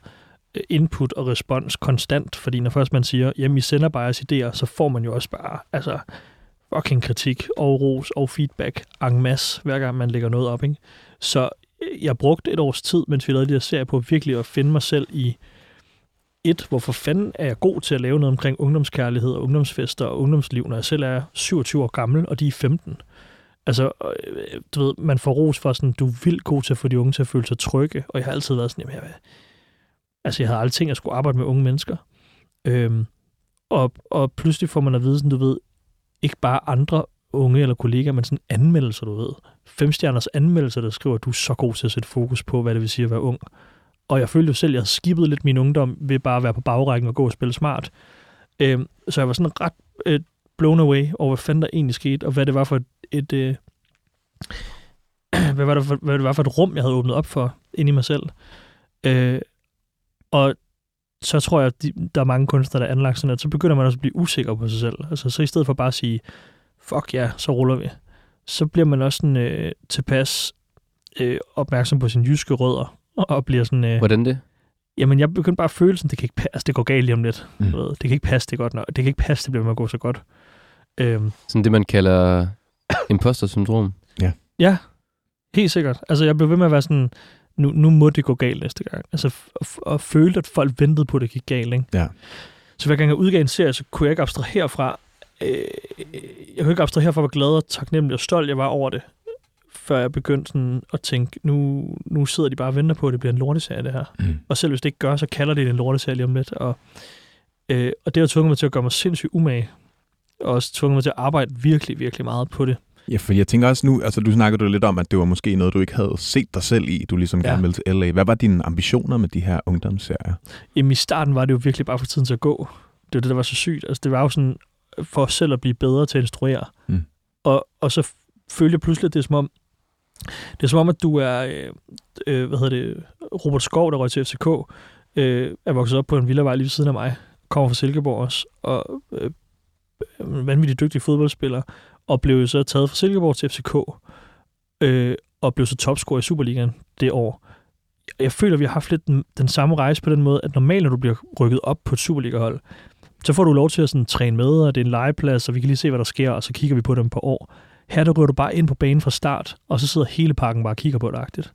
øh, input og respons konstant, fordi når først man siger, jamen I sender bare jeres idéer, så får man jo også bare, altså fucking kritik og ros og feedback en masse, hver gang man lægger noget op, ikke? Så øh, jeg brugte et års tid, mens vi lavede de her serier på virkelig at finde mig selv i et, hvorfor fanden er jeg god til at lave noget omkring ungdomskærlighed og ungdomsfester og ungdomsliv, når jeg selv er 27 år gammel, og de er 15. Altså, øh, du ved, man får ros for sådan, du er vildt god til at få de unge til at føle sig trygge, og jeg har altid været sådan, jamen, jeg, altså, jeg havde aldrig tænkt, at jeg skulle arbejde med unge mennesker. Øhm, og, og pludselig får man at vide, sådan, du ved, ikke bare andre unge eller kollegaer, men sådan anmeldelser, du ved, femstjerners anmeldelser, der skriver, at du er så god til at sætte fokus på, hvad det vil sige at være ung. Og jeg følte jo selv, at jeg havde skibet lidt min ungdom ved bare at være på bagrækken og gå og spille smart. Øhm, så jeg var sådan ret øh, blown away over, hvad fanden der egentlig skete, og hvad det var for et, et øh, hvad, var det for, hvad det var for et rum, jeg havde åbnet op for inde i mig selv. Øh, og så tror jeg, at de, der er mange kunstnere, der er anlagt sådan, at så begynder man også at blive usikker på sig selv. Altså, så i stedet for bare at sige, fuck ja, så ruller vi, så bliver man også sådan, øh, tilpas øh, opmærksom på sine jyske rødder, og, og bliver sådan, øh, Hvordan det? jamen jeg begyndte bare at føle sådan, det kan ikke passe, det går galt lige om lidt. Mm. Mm. Det kan ikke passe, det er godt nok. Det kan ikke passe, det bliver med at gå så godt. Øhm, Sådan det, man kalder imposter-syndrom. Ja, helt sikkert. Altså, jeg blev ved med at være sådan, nu, nu må det gå galt næste gang. Altså, og følte, at folk ventede på, at det gik galt, ikke? Ja. Så hver gang jeg udgav en serie, så kunne jeg ikke abstrahere fra, øh, jeg kunne ikke abstrahere fra, hvor glad og taknemmelig og stolt jeg var over det, før jeg begyndte sådan at tænke, nu, nu sidder de bare og venter på, at det bliver en lorteserie, det her. Mm. Og selv hvis det ikke gør, så kalder det en lorteserie lige om lidt. Og, øh, og det har tvunget mig til at gøre mig sindssygt umage. Og også tvunget mig til at arbejde virkelig, virkelig meget på det. Ja, for jeg tænker også nu, altså du snakkede lidt om, at det var måske noget, du ikke havde set dig selv i, du ligesom Ja. gerne ville til LA. Hvad var dine ambitioner med de her ungdomsserier? Jamen i starten var det jo virkelig bare for tiden til at gå. Det var det, der var så sygt. Altså det var jo sådan, for selv at blive bedre til at instruere. Mm. Og, og så følte jeg pludselig, at det er som om, det er som om, at du er, øh, øh, hvad hedder det, Robert Skov, der røg til FCK, øh, er vokset op på en villavej lige ved siden af mig, kommer fra Silkeborg også, og øh, en vanvittigt dygtig fodboldspiller, og blev så taget fra Silkeborg til FCK, øh, og blev så topscorer i Superligaen det år jeg føler, at vi har haft lidt den, den samme rejse på den måde, at normalt, når du bliver rykket op på et Superliga-hold, så får du lov til at sådan, træne med, og det er en legeplads, og vi kan lige se, hvad der sker, og så kigger vi på dem på år. Her der ryger du bare ind på banen fra start, og så sidder hele pakken bare og kigger på dig. agtigt.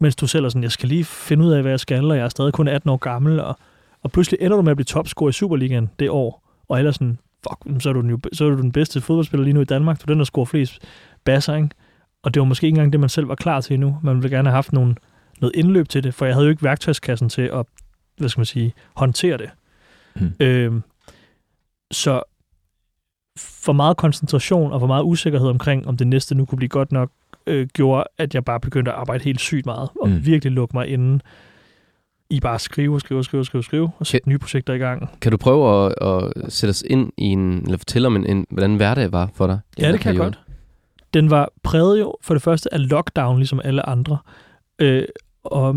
Mens du selv er sådan, jeg skal lige finde ud af, hvad jeg skal, og jeg er stadig kun 18 år gammel, og, og pludselig ender du med at blive topscorer i Superligaen det år, og ellers sådan, fuck, så er du den, jo, så er du den bedste fodboldspiller lige nu i Danmark, du er den, der scorer flest basser, ikke? Og det var måske ikke engang det, man selv var klar til endnu. Man ville gerne have haft nogle, noget indløb til det, for jeg havde jo ikke værktøjskassen til at, hvad skal man sige, håndtere det. Hmm. Øhm, så for meget koncentration og for meget usikkerhed omkring, om det næste nu kunne blive godt nok, øh, gjorde, at jeg bare begyndte at arbejde helt sygt meget, og Mm. mm. virkelig lukke mig inden i bare at skrive, skrive, skrive, skrive, skrive, og sætte nye projekter i gang. Kan du prøve at, at sætte os ind i en, eller fortælle om, en, en, hvordan hverdag var for dig? Ja, det kan jeg godt. Den var præget jo for det første af lockdown, ligesom alle andre. Øh, og,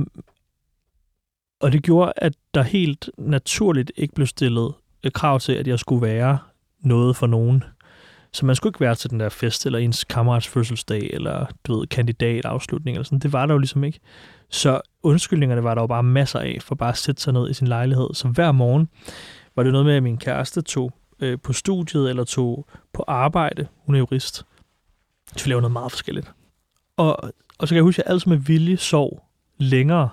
og det gjorde, at der helt naturligt ikke blev stillet et krav til, at jeg skulle være noget for nogen. Så man skulle ikke være til den der fest, eller ens kammerats fødselsdag, eller du ved, kandidatafslutning, eller sådan. Det var der jo ligesom ikke. Så undskyldningerne var der jo bare masser af, for bare at sætte sig ned i sin lejlighed. Så hver morgen var det noget med, at min kæreste tog øh, på studiet, eller tog på arbejde. Hun er jurist. Så vi lavede noget meget forskelligt. Og, og så kan jeg huske, at jeg altid med vilje sov længere.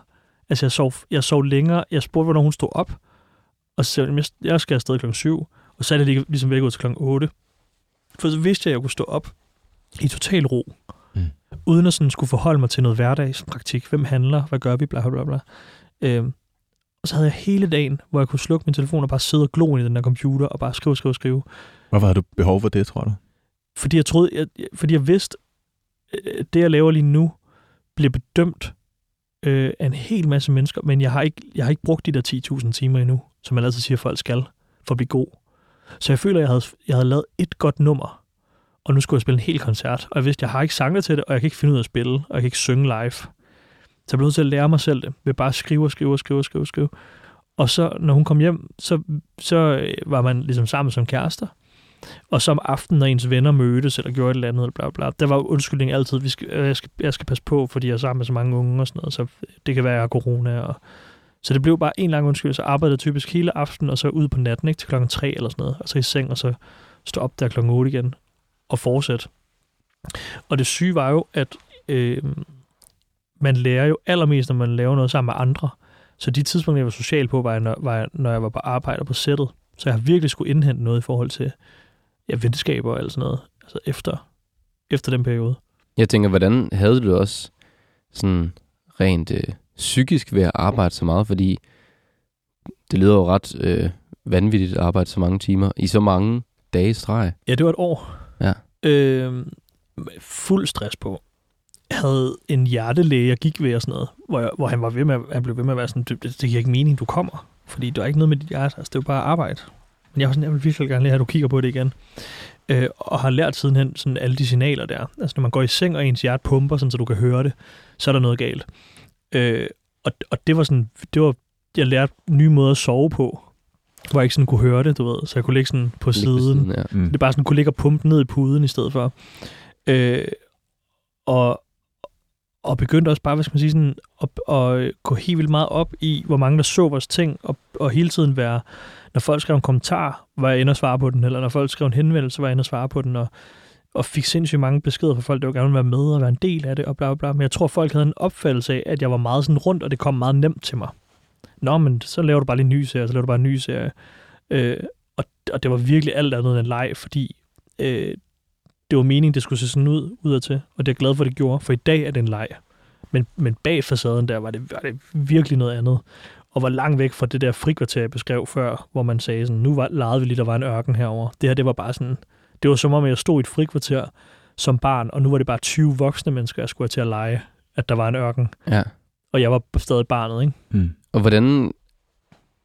Altså jeg sov, jeg sov længere. Jeg spurgte, hvornår hun stod op. Og så sagde "Jeg- jeg skal afsted klokken 7. Og så er det lige- ligesom væk ud til klokken 8. For så vidste jeg, at jeg kunne stå op i total ro. Mm. Uden at sådan skulle forholde mig til noget hverdagspraktik. Hvem handler? Hvad gør vi? Bla, bla, bla. Øhm, og så havde jeg hele dagen, hvor jeg kunne slukke min telefon og bare sidde og glo ind i den der computer og bare skrive, skrive, skrive. Hvorfor havde du behov for det, tror du? Fordi jeg troede, jeg, fordi jeg vidste, øh, det jeg laver lige nu, bliver bedømt øh, af en hel masse mennesker, men jeg har, ikke, jeg har ikke brugt de der 10.000 timer endnu, som man altid siger, folk skal, for at blive god. Så jeg føler, jeg havde, jeg havde lavet et godt nummer, og nu skulle jeg spille en hel koncert, og jeg vidste, jeg har ikke sanglet til det, og jeg kan ikke finde ud af at spille, og jeg kan ikke synge live. Så jeg blev nødt til at lære mig selv det, ved bare at skrive og skrive og skrive og skrive, og skrive. Og så, når hun kom hjem, så, så øh, var man ligesom sammen som kærester. Og så om aftenen, når ens venner mødtes, eller gjorde et eller andet, eller bla bla, der var undskyldning altid, vi skal, øh, jeg, skal, jeg skal passe på, fordi jeg er sammen med så mange unge og sådan noget, så øh, det kan være, at jeg har corona. Og, så det blev bare en lang undskyldelse. så arbejdede typisk hele aftenen, og så ud på natten, ikke, til klokken 3 eller sådan noget, og så i seng, og så stå op der klokken 8 igen, og fortsætte. Og det syge var jo, at øh, man lærer jo allermest, når man laver noget sammen med andre. Så de tidspunkter, jeg var social på, var, jeg, når, var jeg, når jeg var på arbejde og på sættet. Så jeg har virkelig skulle indhente noget i forhold til ja, venskaber og alt sådan noget. Altså efter, efter den periode. Jeg tænker, hvordan havde du også sådan rent øh, psykisk ved at arbejde så meget? Fordi det lyder jo ret øh, vanvittigt at arbejde så mange timer i så mange dage streg. Ja, det var et år. Ja. Øh, fuld stress på. havde en hjertelæge, jeg gik ved og sådan noget, hvor, jeg, hvor han, var ved med, at- han blev ved med at være sådan, det, det giver ikke mening, du kommer, fordi der er ikke noget med dit hjerte, altså det er jo bare arbejde. Men jeg var sådan, jeg vil virkelig gerne lige have, at du kigger på det igen. Øh, og har lært sidenhen sådan alle de signaler der. Altså når man går i seng, og ens hjerte pumper, sådan, så du kan høre det, så er der noget galt. Øh, og, og det var sådan, det var, jeg lærte nye måder at sove på, hvor jeg ikke sådan kunne høre det, du ved. Så jeg kunne ligge sådan på Ligge ved siden. ja. Mm. Det er bare sådan, kunne ligge og pumpe ned i puden i stedet for. Øh, og, og begyndte også bare, hvad skal man sige, sådan, at, at gå helt vildt meget op i, hvor mange der så vores ting, og, og hele tiden være, når folk skrev en kommentar, var jeg inde og svare på den, eller når folk skrev en henvendelse, var jeg inde og svare på den, og, og fik sindssygt mange beskeder fra folk, der gerne ville være med og være en del af det, og bla bla bla. Men jeg tror, folk havde en opfattelse af, at jeg var meget sådan rundt, og det kom meget nemt til mig. Nå, men så laver du bare lige en ny serie, så laver du bare en ny serie. Øh, og, og det var virkelig alt andet end en leg, fordi øh, det var meningen, det skulle se sådan ud udadtil, og det er jeg glad for, at det gjorde, for i dag er det en leg. Men, men bag facaden der var det, var det virkelig noget andet, og var langt væk fra det der frikvarter, jeg beskrev før, hvor man sagde sådan, nu var, legede vi lige, der var en ørken herover. Det her, det var bare sådan, det var som om, jeg stod i et frikvarter som barn, og nu var det bare 20 voksne mennesker, jeg skulle have til at lege, at der var en ørken, ja. og jeg var stadig barnet, ikke? Mm. Og hvordan,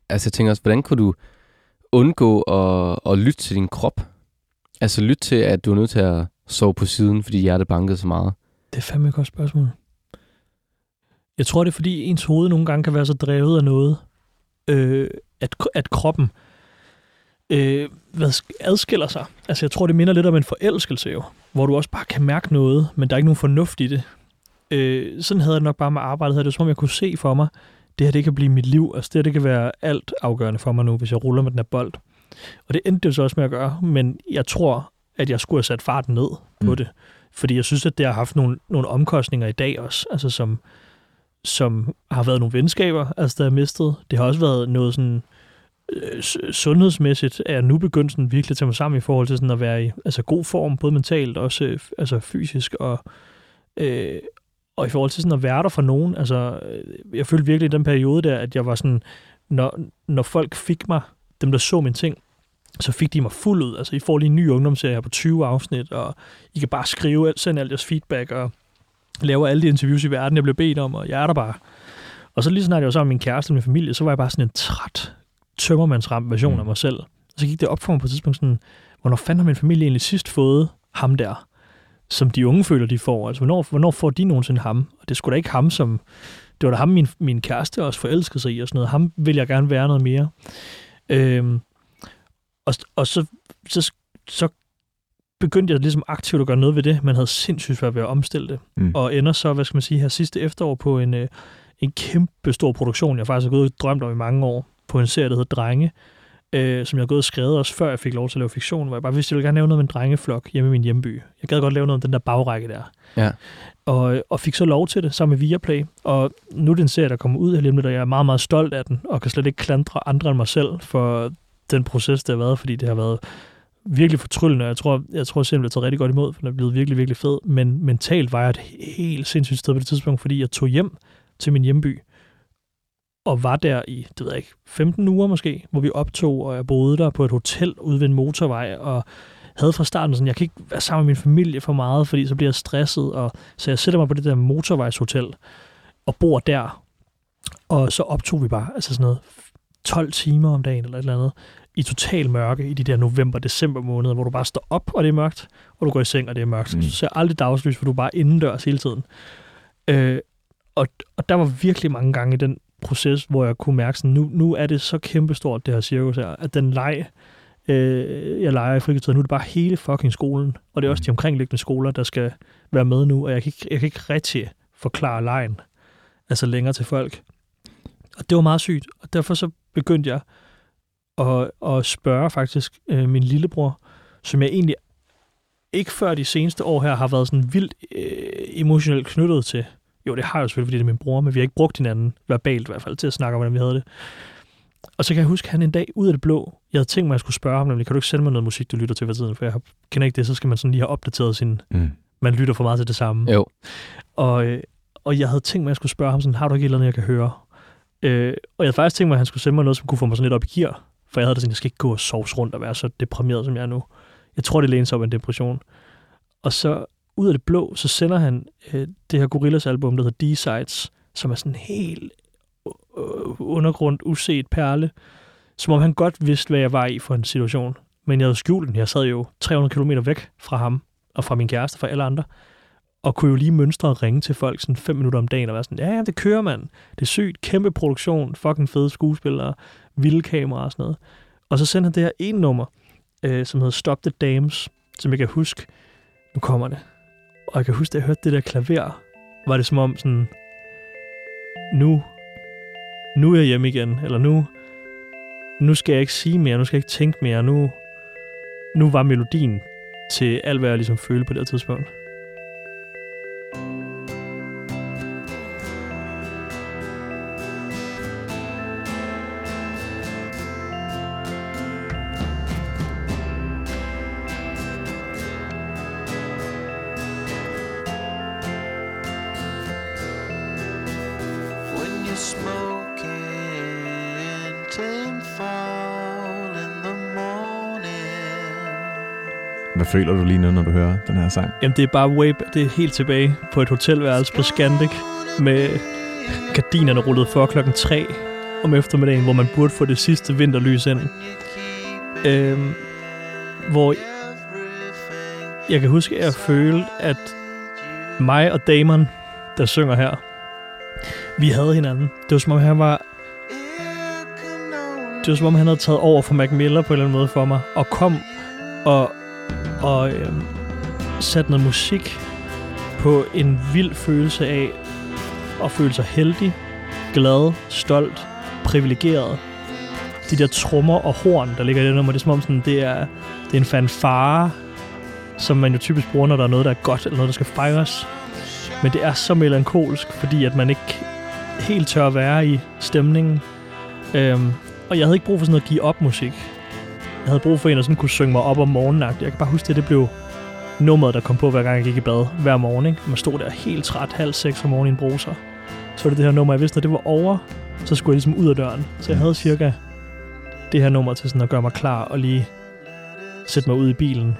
altså jeg tænker også, hvordan kunne du undgå at, at lytte til din krop? Altså lytte til, at du er nødt til at sove på siden, fordi hjertet bankede så meget. Det er fandme et godt spørgsmål. Jeg tror, det er fordi ens hoved nogle gange kan være så drevet af noget, øh, at, at kroppen øh, hvad, sk- adskiller sig. Altså jeg tror, det minder lidt om en forelskelse jo, hvor du også bare kan mærke noget, men der er ikke nogen fornuft i det. Øh, sådan havde jeg det nok bare med arbejdet. Havde det som om, jeg kunne se for mig, det her det kan blive mit liv. Altså det her det kan være alt afgørende for mig nu, hvis jeg ruller med den her bold. Og det endte det jo så også med at gøre, men jeg tror, at jeg skulle have sat farten ned på Mm. det. Fordi jeg synes, at det har haft nogle, nogle omkostninger i dag også, altså som, som har været nogle venskaber, altså der er mistet. Det har også været noget sådan øh, Øh, sundhedsmæssigt, er jeg nu begyndt sådan virkelig at tage mig sammen i forhold til sådan at være i altså god form, både mentalt og også øh, altså fysisk, og, øh, og i forhold til sådan at være der for nogen. Altså, øh, jeg følte virkelig i den periode der, at jeg var sådan, når, når folk fik mig, dem der så mine ting, så fik de mig fuld ud. Altså, I får lige en ny ungdomsserie her på 20 afsnit, og I kan bare skrive, alt- sende alt jeres feedback, og lave alle de interviews i verden, jeg blev bedt om, og jeg er der bare. Og så lige snart jeg var sammen med min kæreste og min familie, så var jeg bare sådan en træt, tømmermandsramt version Mm. af mig selv. Og så gik det op for mig på et tidspunkt sådan, hvornår fanden har min familie egentlig sidst fået ham der, som de unge føler, de får? Altså, hvornår, hvornår får de nogensinde ham? Og det skulle da ikke ham, som... Det var da ham, min, min kæreste også forelskede sig i og sådan noget. Ham vil jeg gerne være noget mere. Øhm, og, og så, så, så begyndte jeg ligesom aktivt at gøre noget ved det. Man havde sindssygt svært ved at omstille det. Mm. Og ender så, hvad skal man sige, her sidste efterår på en, øh, en kæmpe stor produktion, jeg faktisk har gået og drømt om i mange år, på en serie, der hedder Drenge, øh, som jeg har gået og skrevet også, før jeg fik lov til at lave fiktion, hvor jeg bare vidste, at jeg ville gerne lave noget med en drengeflok hjemme i min hjemby. Jeg gad godt lave noget om den der bagrække der. Ja. Og, og fik så lov til det sammen med Viaplay. Og nu er det en serie, der kommer ud her lidt, og jeg er meget, meget stolt af den, og kan slet ikke klandre andre end mig selv for den proces, der har været, fordi det har været virkelig fortryllende. Jeg tror, jeg tror simpelthen, det taget rigtig godt imod, for den er blevet virkelig, virkelig fed. Men mentalt var jeg et helt sindssygt sted på det tidspunkt, fordi jeg tog hjem til min hjemby, og var der i, det ved jeg ikke, 15 uger måske, hvor vi optog, og jeg boede der på et hotel ude ved en motorvej, og havde fra starten sådan, jeg kan ikke være sammen med min familie for meget, fordi så bliver jeg stresset, og så jeg sætter mig på det der motorvejshotel, og bor der, og så optog vi bare, altså sådan noget, 12 timer om dagen eller et eller andet, i total mørke i de der november-december måneder, hvor du bare står op, og det er mørkt, og du går i seng, og det er mørkt. Mm. Du ser aldrig dagslys, for du er bare indendørs hele tiden. Øh, og, og der var virkelig mange gange i den proces, hvor jeg kunne mærke sådan, nu, nu er det så kæmpestort, det her cirkus her, at den leg, øh, jeg leger i frikvarteret, nu er det bare hele fucking skolen, og det er også Mm. de omkringliggende skoler, der skal være med nu, og jeg kan ikke, jeg kan ikke rigtig forklare lejen, altså længere til folk. Og det var meget sygt, og derfor så begyndte jeg at, at spørge faktisk øh, min lillebror, som jeg egentlig ikke før de seneste år her har været sådan vildt øh, emotionelt knyttet til. Jo, det har jeg jo selvfølgelig, fordi det er min bror, men vi har ikke brugt hinanden, verbalt i hvert fald, til at snakke om, hvordan vi havde det. Og så kan jeg huske, at han en dag ud af det blå, jeg havde tænkt mig, at jeg skulle spørge ham, nemlig, kan du ikke sende mig noget musik, du lytter til for tiden, for jeg kender ikke det, så skal man sådan lige have opdateret sin, Mm. man lytter for meget til det samme. Jo. Og, øh, og jeg havde tænkt mig, at jeg skulle spørge ham sådan, har du ikke et eller andet, jeg kan høre? Øh, og jeg havde faktisk tænkt mig, at han skulle sende mig noget, som kunne få mig sådan lidt op i gear. For jeg havde det sådan, jeg skal ikke gå og sove rundt og være så deprimeret, som jeg er nu. Jeg tror, det læner sig op en depression. Og så ud af det blå, så sender han øh, det her Gorillas album, der hedder D-Sides, som er sådan en helt øh, undergrund, uset perle, som om han godt vidste, hvad jeg var i for en situation. Men jeg havde skjult den. Jeg sad jo 300 km væk fra ham, og fra min kæreste, fra alle andre, og kunne jo lige mønstre og ringe til folk sådan fem minutter om dagen, og være sådan, ja, ja, det kører man. Det er sygt, kæmpe produktion, fucking fede skuespillere, vilde kameraer og sådan noget. Og så sendte han det her en nummer, øh, som hedder Stop the Dams, som jeg kan huske, nu kommer det. Og jeg kan huske, da jeg hørte det der klaver, var det som om sådan, nu, nu er jeg hjemme igen, eller nu, nu skal jeg ikke sige mere, nu skal jeg ikke tænke mere, nu, nu var melodien til alt, hvad jeg ligesom følte på det her tidspunkt. Føler du lige nu, når du hører den her sang? Jamen, det er bare way, det er helt tilbage på et hotelværelse på Scandic, med gardinerne rullet for klokken 3 om eftermiddagen, hvor man burde få det sidste vinterlys ind. Øhm, hvor jeg kan huske, at jeg følte, at mig og Damon, der synger her, vi havde hinanden. Det var som om, han var det var som om, han havde taget over for Mac Miller på en eller anden måde for mig, og kom og, og øh, satte noget musik på en vild følelse af at føle sig heldig, glad, stolt, privilegeret. De der trommer og horn, der ligger i det nummer, det er som om sådan, det er, det er en fanfare, som man jo typisk bruger, når der er noget, der er godt, eller noget, der skal fejres. Men det er så melankolsk, fordi at man ikke helt tør at være i stemningen. Øhm, og jeg havde ikke brug for sådan noget give op musik. Jeg havde brug for en, der sådan kunne synge mig op om morgenen. Jeg kan bare huske det, det blev nummeret, der kom på, hver gang jeg gik i bad hver morgen. Ikke? Man stod der helt træt, halv seks om morgenen i en bruser. Så var det det her nummer, jeg vidste, når det var over, så skulle jeg ligesom ud af døren. Så jeg havde cirka det her nummer til sådan at gøre mig klar og lige sætte mig ud i bilen.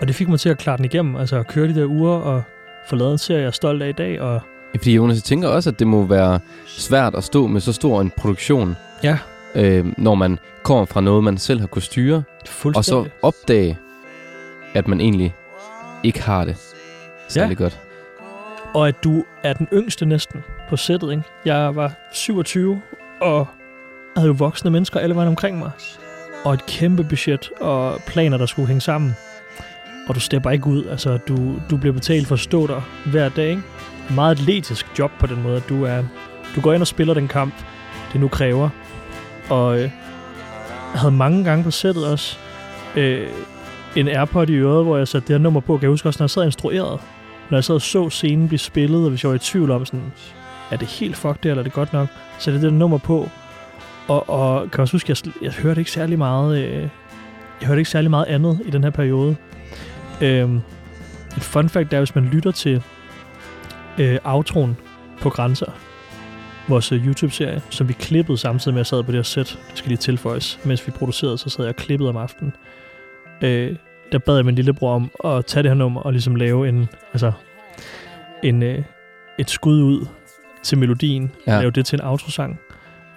Og det fik mig til at klare den igennem, altså at køre de der uger og få lavet en serie, jeg er stolt af i dag. Og Fordi Jonas, jeg tænker også, at det må være svært at stå med så stor en produktion, ja, øh, når man kommer fra noget, man selv har kunnet styre, og så opdage, at man egentlig ikke har det særlig ja. godt. Og at du er den yngste næsten på sættet, ikke? Jeg var 27, og havde jo voksne mennesker alle vejen omkring mig. Og et kæmpe budget og planer, der skulle hænge sammen. Og du stepper ikke ud. Altså, du, du bliver betalt for at stå der hver dag, ikke? Meget atletisk job på den måde, at du, er, du går ind og spiller den kamp, det nu kræver. Og øh, havde mange gange på sættet også øh, en Airpod i øret, hvor jeg satte det her nummer på. Kan jeg huske også, når jeg sad instrueret, når jeg sad og så scenen blive spillet, og hvis jeg var i tvivl om sådan, er det helt fuck det, eller er det godt nok, så det der nummer på. Og, og kan jeg også huske, jeg, jeg hørte ikke særlig meget, øh, jeg hørte ikke særlig meget andet i den her periode. Øh, et fun fact er, hvis man lytter til øh, outroen på Grænser, vores øh, YouTube-serie, som vi klippede samtidig med, at jeg sad på det her sæt, det skal lige tilføjes, mens vi producerede, så sad jeg og klippede om aftenen. Øh, der bad jeg min lillebror om at tage det her nummer og ligesom lave en, altså, en, øh, et skud ud til melodien, Ja. lave det til en outrosang.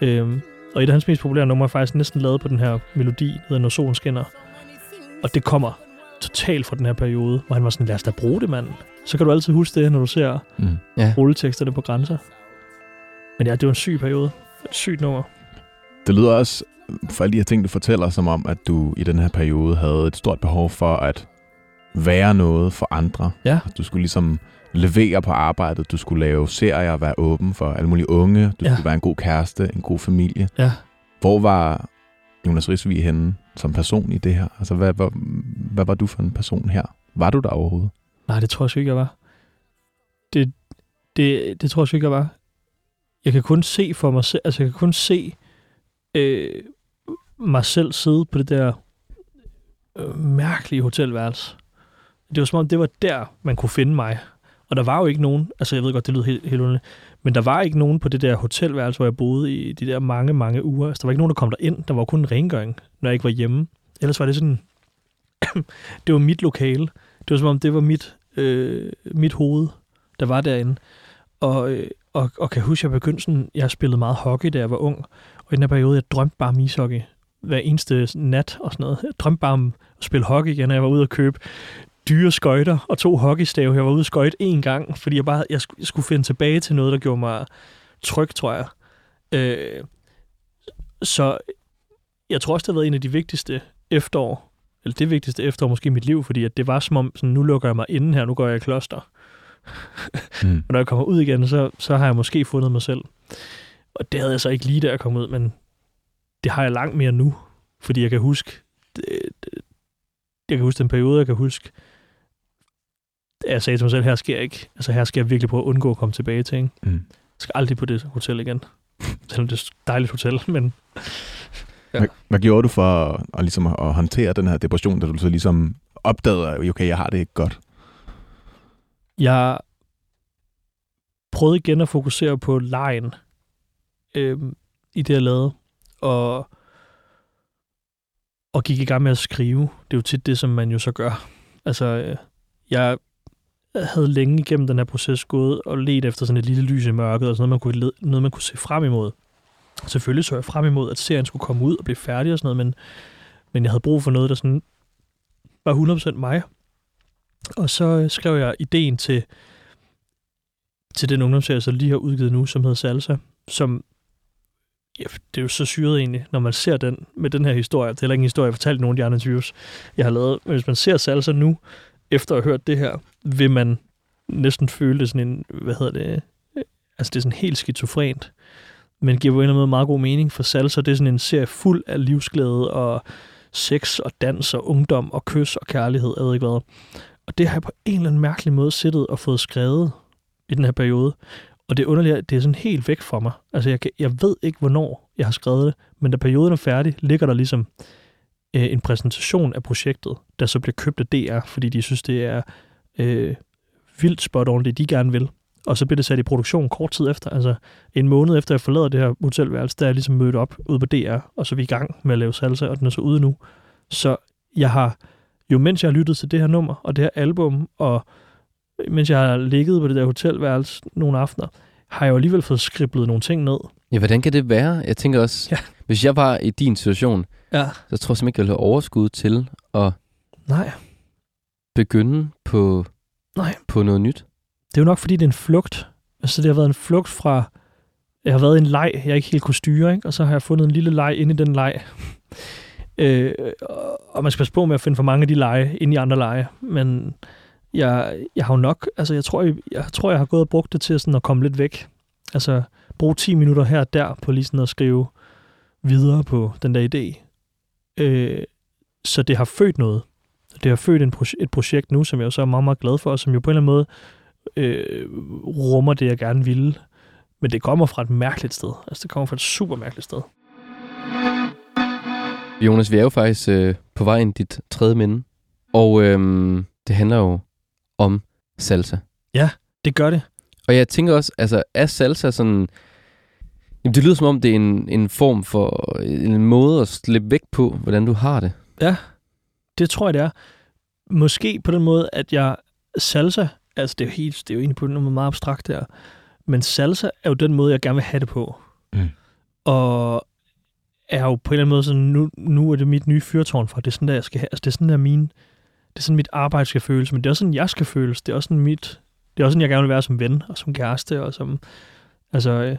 Øhm, og et af hans mest populære numre er faktisk næsten lavet på den her melodi, der hedder Når solen skinner. Og det kommer totalt fra den her periode, hvor han var sådan, lad os da bruge det, mand. Så kan du altid huske det, når du ser Mm. Ja. rulleteksterne på grænser. Men ja, det var en syg periode. Et sygt nummer. Det lyder også, for alle de her ting, du fortæller, som om, at du i den her periode havde et stort behov for at være noget for andre. Ja. Du skulle ligesom levere på arbejdet, du skulle lave serier, være åben for alle mulige unge, du Ja. skulle være en god kæreste, en god familie. Ja. Hvor var Jonas Risvig henne som person i det her? Altså, hvad, hvad, hvad var du for en person her? Var du der overhovedet? Nej, det tror jeg sgu ikke, jeg var. Det, det, det tror jeg sgu ikke, jeg var. Jeg kan kun se for mig selv, altså jeg kan kun se øh, mig selv sidde på det der øh, mærkelige hotelværelse. Det var som om, det var der, man kunne finde mig. Og der var jo ikke nogen, altså jeg ved godt, det lyder helt, helt underligt, men der var ikke nogen på det der hotelværelse, hvor jeg boede i de der mange, mange uger. Altså der var ikke nogen, der kom der ind. Der var kun en rengøring, når jeg ikke var hjemme. Ellers var det sådan, det var mit lokale. Det var som om, det var mit øh, mit hoved, der var derinde. Og, øh, og, og kan huske, at jeg begyndte sådan, jeg spillede meget hockey, da jeg var ung. Og i den her periode, jeg drømte bare om ishockey hver eneste nat og sådan noget. Jeg drømte bare om at spille hockey igen, og jeg var ude og købe dyre skøjter og to hockeystave. Jeg var ude og skøjte én gang, fordi jeg bare jeg skulle, jeg skulle finde tilbage til noget, der gjorde mig tryg, tror jeg. Øh, så jeg tror også, det har været en af de vigtigste efterår, eller det vigtigste efterår måske i mit liv, fordi at det var som om, sådan, nu lukker jeg mig inden her, nu går jeg i kloster. Mm. Og når jeg kommer ud igen, så, så har jeg måske fundet mig selv. Og det havde jeg så ikke lige, da jeg kom ud, men det har jeg langt mere nu, fordi jeg kan huske, det, det, jeg kan huske den periode, jeg kan huske, at jeg sagde til mig selv, her skal jeg ikke, altså her skal jeg virkelig prøve at undgå at komme tilbage til, ikke? Mm. Jeg skal aldrig på det hotel igen. Selvom det er et dejligt hotel, men Ja. Hvad, hvad gjorde du for at, at, ligesom at håndtere den her depression, da du så ligesom opdagede, at okay, jeg har det ikke godt? Jeg prøvede igen at fokusere på lejen øh, i det, jeg lavede, og, og gik i gang med at skrive. Det er jo tit det, som man jo så gør. Altså, øh, jeg havde længe igennem den her proces gået og let efter sådan et lille lys i mørket, og sådan noget, man kunne, noget, man kunne se frem imod. Selvfølgelig så jeg frem imod, at serien skulle komme ud og blive færdig og sådan noget, men, men jeg havde brug for noget, der sådan var 100% mig. Og så øh, skrev jeg ideen til, til den ungdomsserie, jeg så lige har udgivet nu, som hedder Salsa, som ja, det er jo så syret egentlig, når man ser den med den her historie. Det er heller ikke en historie, jeg har fortalt i nogle af de andre interviews, jeg har lavet. Men hvis man ser Salsa nu, efter at have hørt det her, vil man næsten føle det sådan en, hvad hedder det, øh, altså det er sådan helt skizofrent, men giver på en eller anden måde meget god mening, for Salsa det er sådan en serie fuld af livsglæde og sex og dans og ungdom og kys og kærlighed, jeg ved ikke hvad. Og det har jeg på en eller anden mærkelig måde siddet og fået skrevet i den her periode. Og det er underligt, det er sådan helt væk fra mig. Altså, jeg, kan, jeg ved ikke, hvornår jeg har skrevet det, men da perioden er færdig, ligger der ligesom øh, en præsentation af projektet, der så bliver købt af DR, fordi de synes, det er øh, vildt spot on, det de gerne vil. Og så bliver det sat i produktion kort tid efter. Altså en måned efter jeg forlader det her hotelværelse, der er jeg ligesom mødt op ude på DR, og så er vi i gang med at lave salsa, og den er så ude nu. Så jeg har, jo mens jeg har lyttet til det her nummer, og det her album, og mens jeg har ligget på det der hotelværelse nogle aftener, har jeg jo alligevel fået skriblet nogle ting ned. Ja, hvordan kan det være? Jeg tænker også, Ja. hvis jeg var i din situation, Ja. så tror jeg simpelthen ikke, jeg ville have overskud til at Nej, begynde på, Nej. på noget nyt. det er jo nok, fordi det er en flugt. Altså, det har været en flugt fra... Jeg har været i en leg, jeg ikke helt kunne styre, ikke? og så har jeg fundet en lille leg inde i den leg øh, og- man skal passe på med at finde for mange af de lege ind i andre lege, men jeg, jeg har jo nok... Altså, jeg tror, jeg, jeg tror, jeg har gået og brugt det til sådan at komme lidt væk. Altså, bruge 10 minutter her og der på lige sådan at skrive videre på den der idé. Øh, så det har født noget. Det har født en proje- et projekt nu, som jeg jo så er meget, meget glad for, og som jo på en eller anden måde øh, rummer det, jeg gerne ville. Men det kommer fra et mærkeligt sted. Altså, det kommer fra et super mærkeligt sted. Jonas, vi er jo faktisk øh, på vej ind i dit tredje minde. Og øhm, det handler jo om salsa. Det gør det. Og jeg tænker også, altså er salsa sådan... Jamen, det lyder som om, det er en, en form for en måde at slippe væk på, hvordan du har det. Det tror jeg, det er. Måske på den måde, at jeg salsa, altså det er jo, helt, det er jo egentlig på noget meget abstrakt der, men salsa er jo den måde, jeg gerne vil have det på. Mm. Og er jo på en eller anden måde sådan, nu, nu er det mit nye fyrtårn for, det er sådan, der jeg skal have, altså det er sådan, der min, det er sådan, mit arbejde skal føles, men det er også sådan, jeg skal føles. Det er også sådan, mit, det er også sådan, jeg gerne vil være som ven, og som kæreste, og som, altså, øh,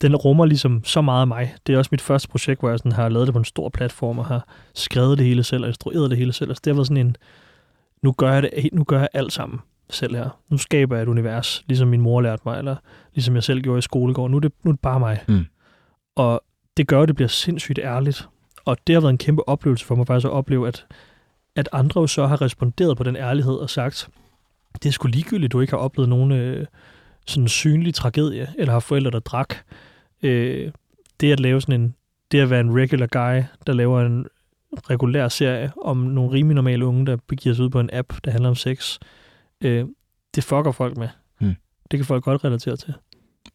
den rummer ligesom så meget af mig. Det er også mit første projekt, hvor jeg sådan har lavet det på en stor platform, og har skrevet det hele selv, og instrueret det hele selv. Altså, det har været sådan en, nu gør jeg det, nu gør jeg alt sammen selv her. Nu skaber jeg et univers, ligesom min mor lærte mig, eller ligesom jeg selv gjorde i skolegården. Nu er det, nu er det bare mig. Mm. Og det gør, at det bliver sindssygt ærligt. Og det har været en kæmpe oplevelse for mig faktisk at opleve, at, at andre jo så har responderet på den ærlighed og sagt, det er sgu ligegyldigt, du ikke har oplevet nogen øh, sådan synlig tragedie, eller har forældre, der drak. Øh, det at lave sådan en, det at være en regular guy, der laver en regulær serie om nogle rimelig normale unge, der begiver sig ud på en app, der handler om sex, øh, det fucker folk med. Mm. Det kan folk godt relatere til.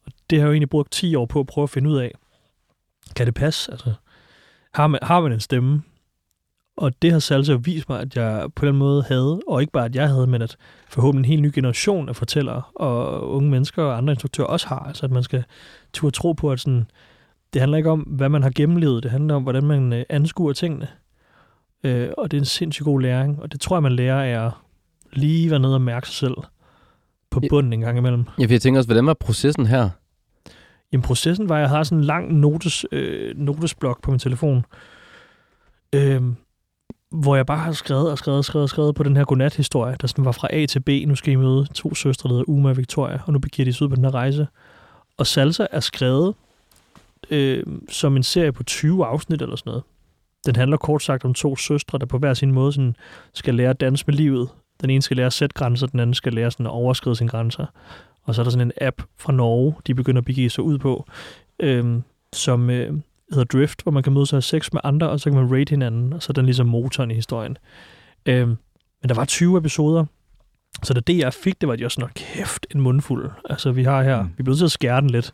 Og det har jeg jo egentlig brugt 10 år på at prøve at finde ud af, kan det passe? Altså, har man, har man en stemme, Og det har Salsa vist mig, at jeg på den måde havde, og ikke bare at jeg havde, men at forhåbentlig en helt ny generation af fortællere og unge mennesker og andre instruktører også har. Altså at man skal turde tro på, at sådan, det handler ikke om, hvad man har gennemlevet, det handler om, hvordan man øh, anskuer tingene. Øh, og det er en sindssygt god læring, og det tror jeg, man lærer af at lige være nede og mærke sig selv på bunden en gang imellem. Ja, for jeg tænker også, hvordan var processen her? Jamen processen var, at jeg havde sådan en lang notes, øh, notesblok på min telefon, øh, hvor jeg bare har skrevet og skrevet og skrevet og skrevet på den her godnat-historie, der sådan var fra A til B. Nu skal I møde to søstre, der hedder Uma og Victoria, og nu begiver de sig ud på den her rejse. Og Salsa er skrevet øh, som en serie på 20 afsnit eller sådan noget. Den handler kort sagt om to søstre, der på hver sin måde sådan, skal lære at danse med livet. Den ene skal lære at sætte grænser, den anden skal lære sådan at overskride sine grænser. Og så er der sådan en app fra Norge, de begynder at begive sig ud på, øhm, som øh, hedder Drift, hvor man kan mødes og have sex med andre, og så kan man rate hinanden, og så er den ligesom motoren i historien. Øhm, men der var 20 episoder, så da det jeg fik, det var, at jeg sådan, "Nå, kæft, en mundfuld. Altså, vi har her, Mm. vi bliver nødt til at skære den lidt.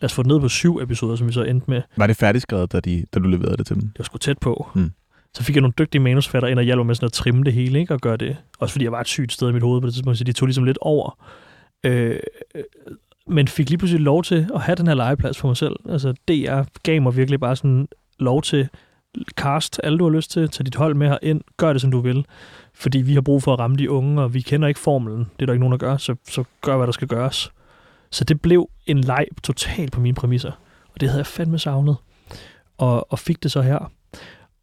Lad os få den ned på syv episoder, som vi så endte med. Var det færdigskrevet, da, de, da du leverede det til dem? Det var sgu tæt på. Mm. Så fik jeg nogle dygtige manusfatter ind og hjalp mig med sådan at trimme det hele, ikke? Og gøre det. Også fordi jeg var et sygt sted i mit hoved på det tidspunkt, så de tog ligesom lidt over. Øh, øh, men fik lige pludselig lov til at have den her legeplads for mig selv. Altså, DR gav mig virkelig bare sådan lov til cast alle du har lyst til, tage dit hold med her ind. gør det som du vil. Fordi vi har brug for at ramme de unge, og vi kender ikke formelen. Det er der ikke nogen, der gør, så, så gør, hvad der skal gøres. Så det blev en leg totalt på mine præmisser. Og det havde jeg fandme savnet. Og, og fik det så her.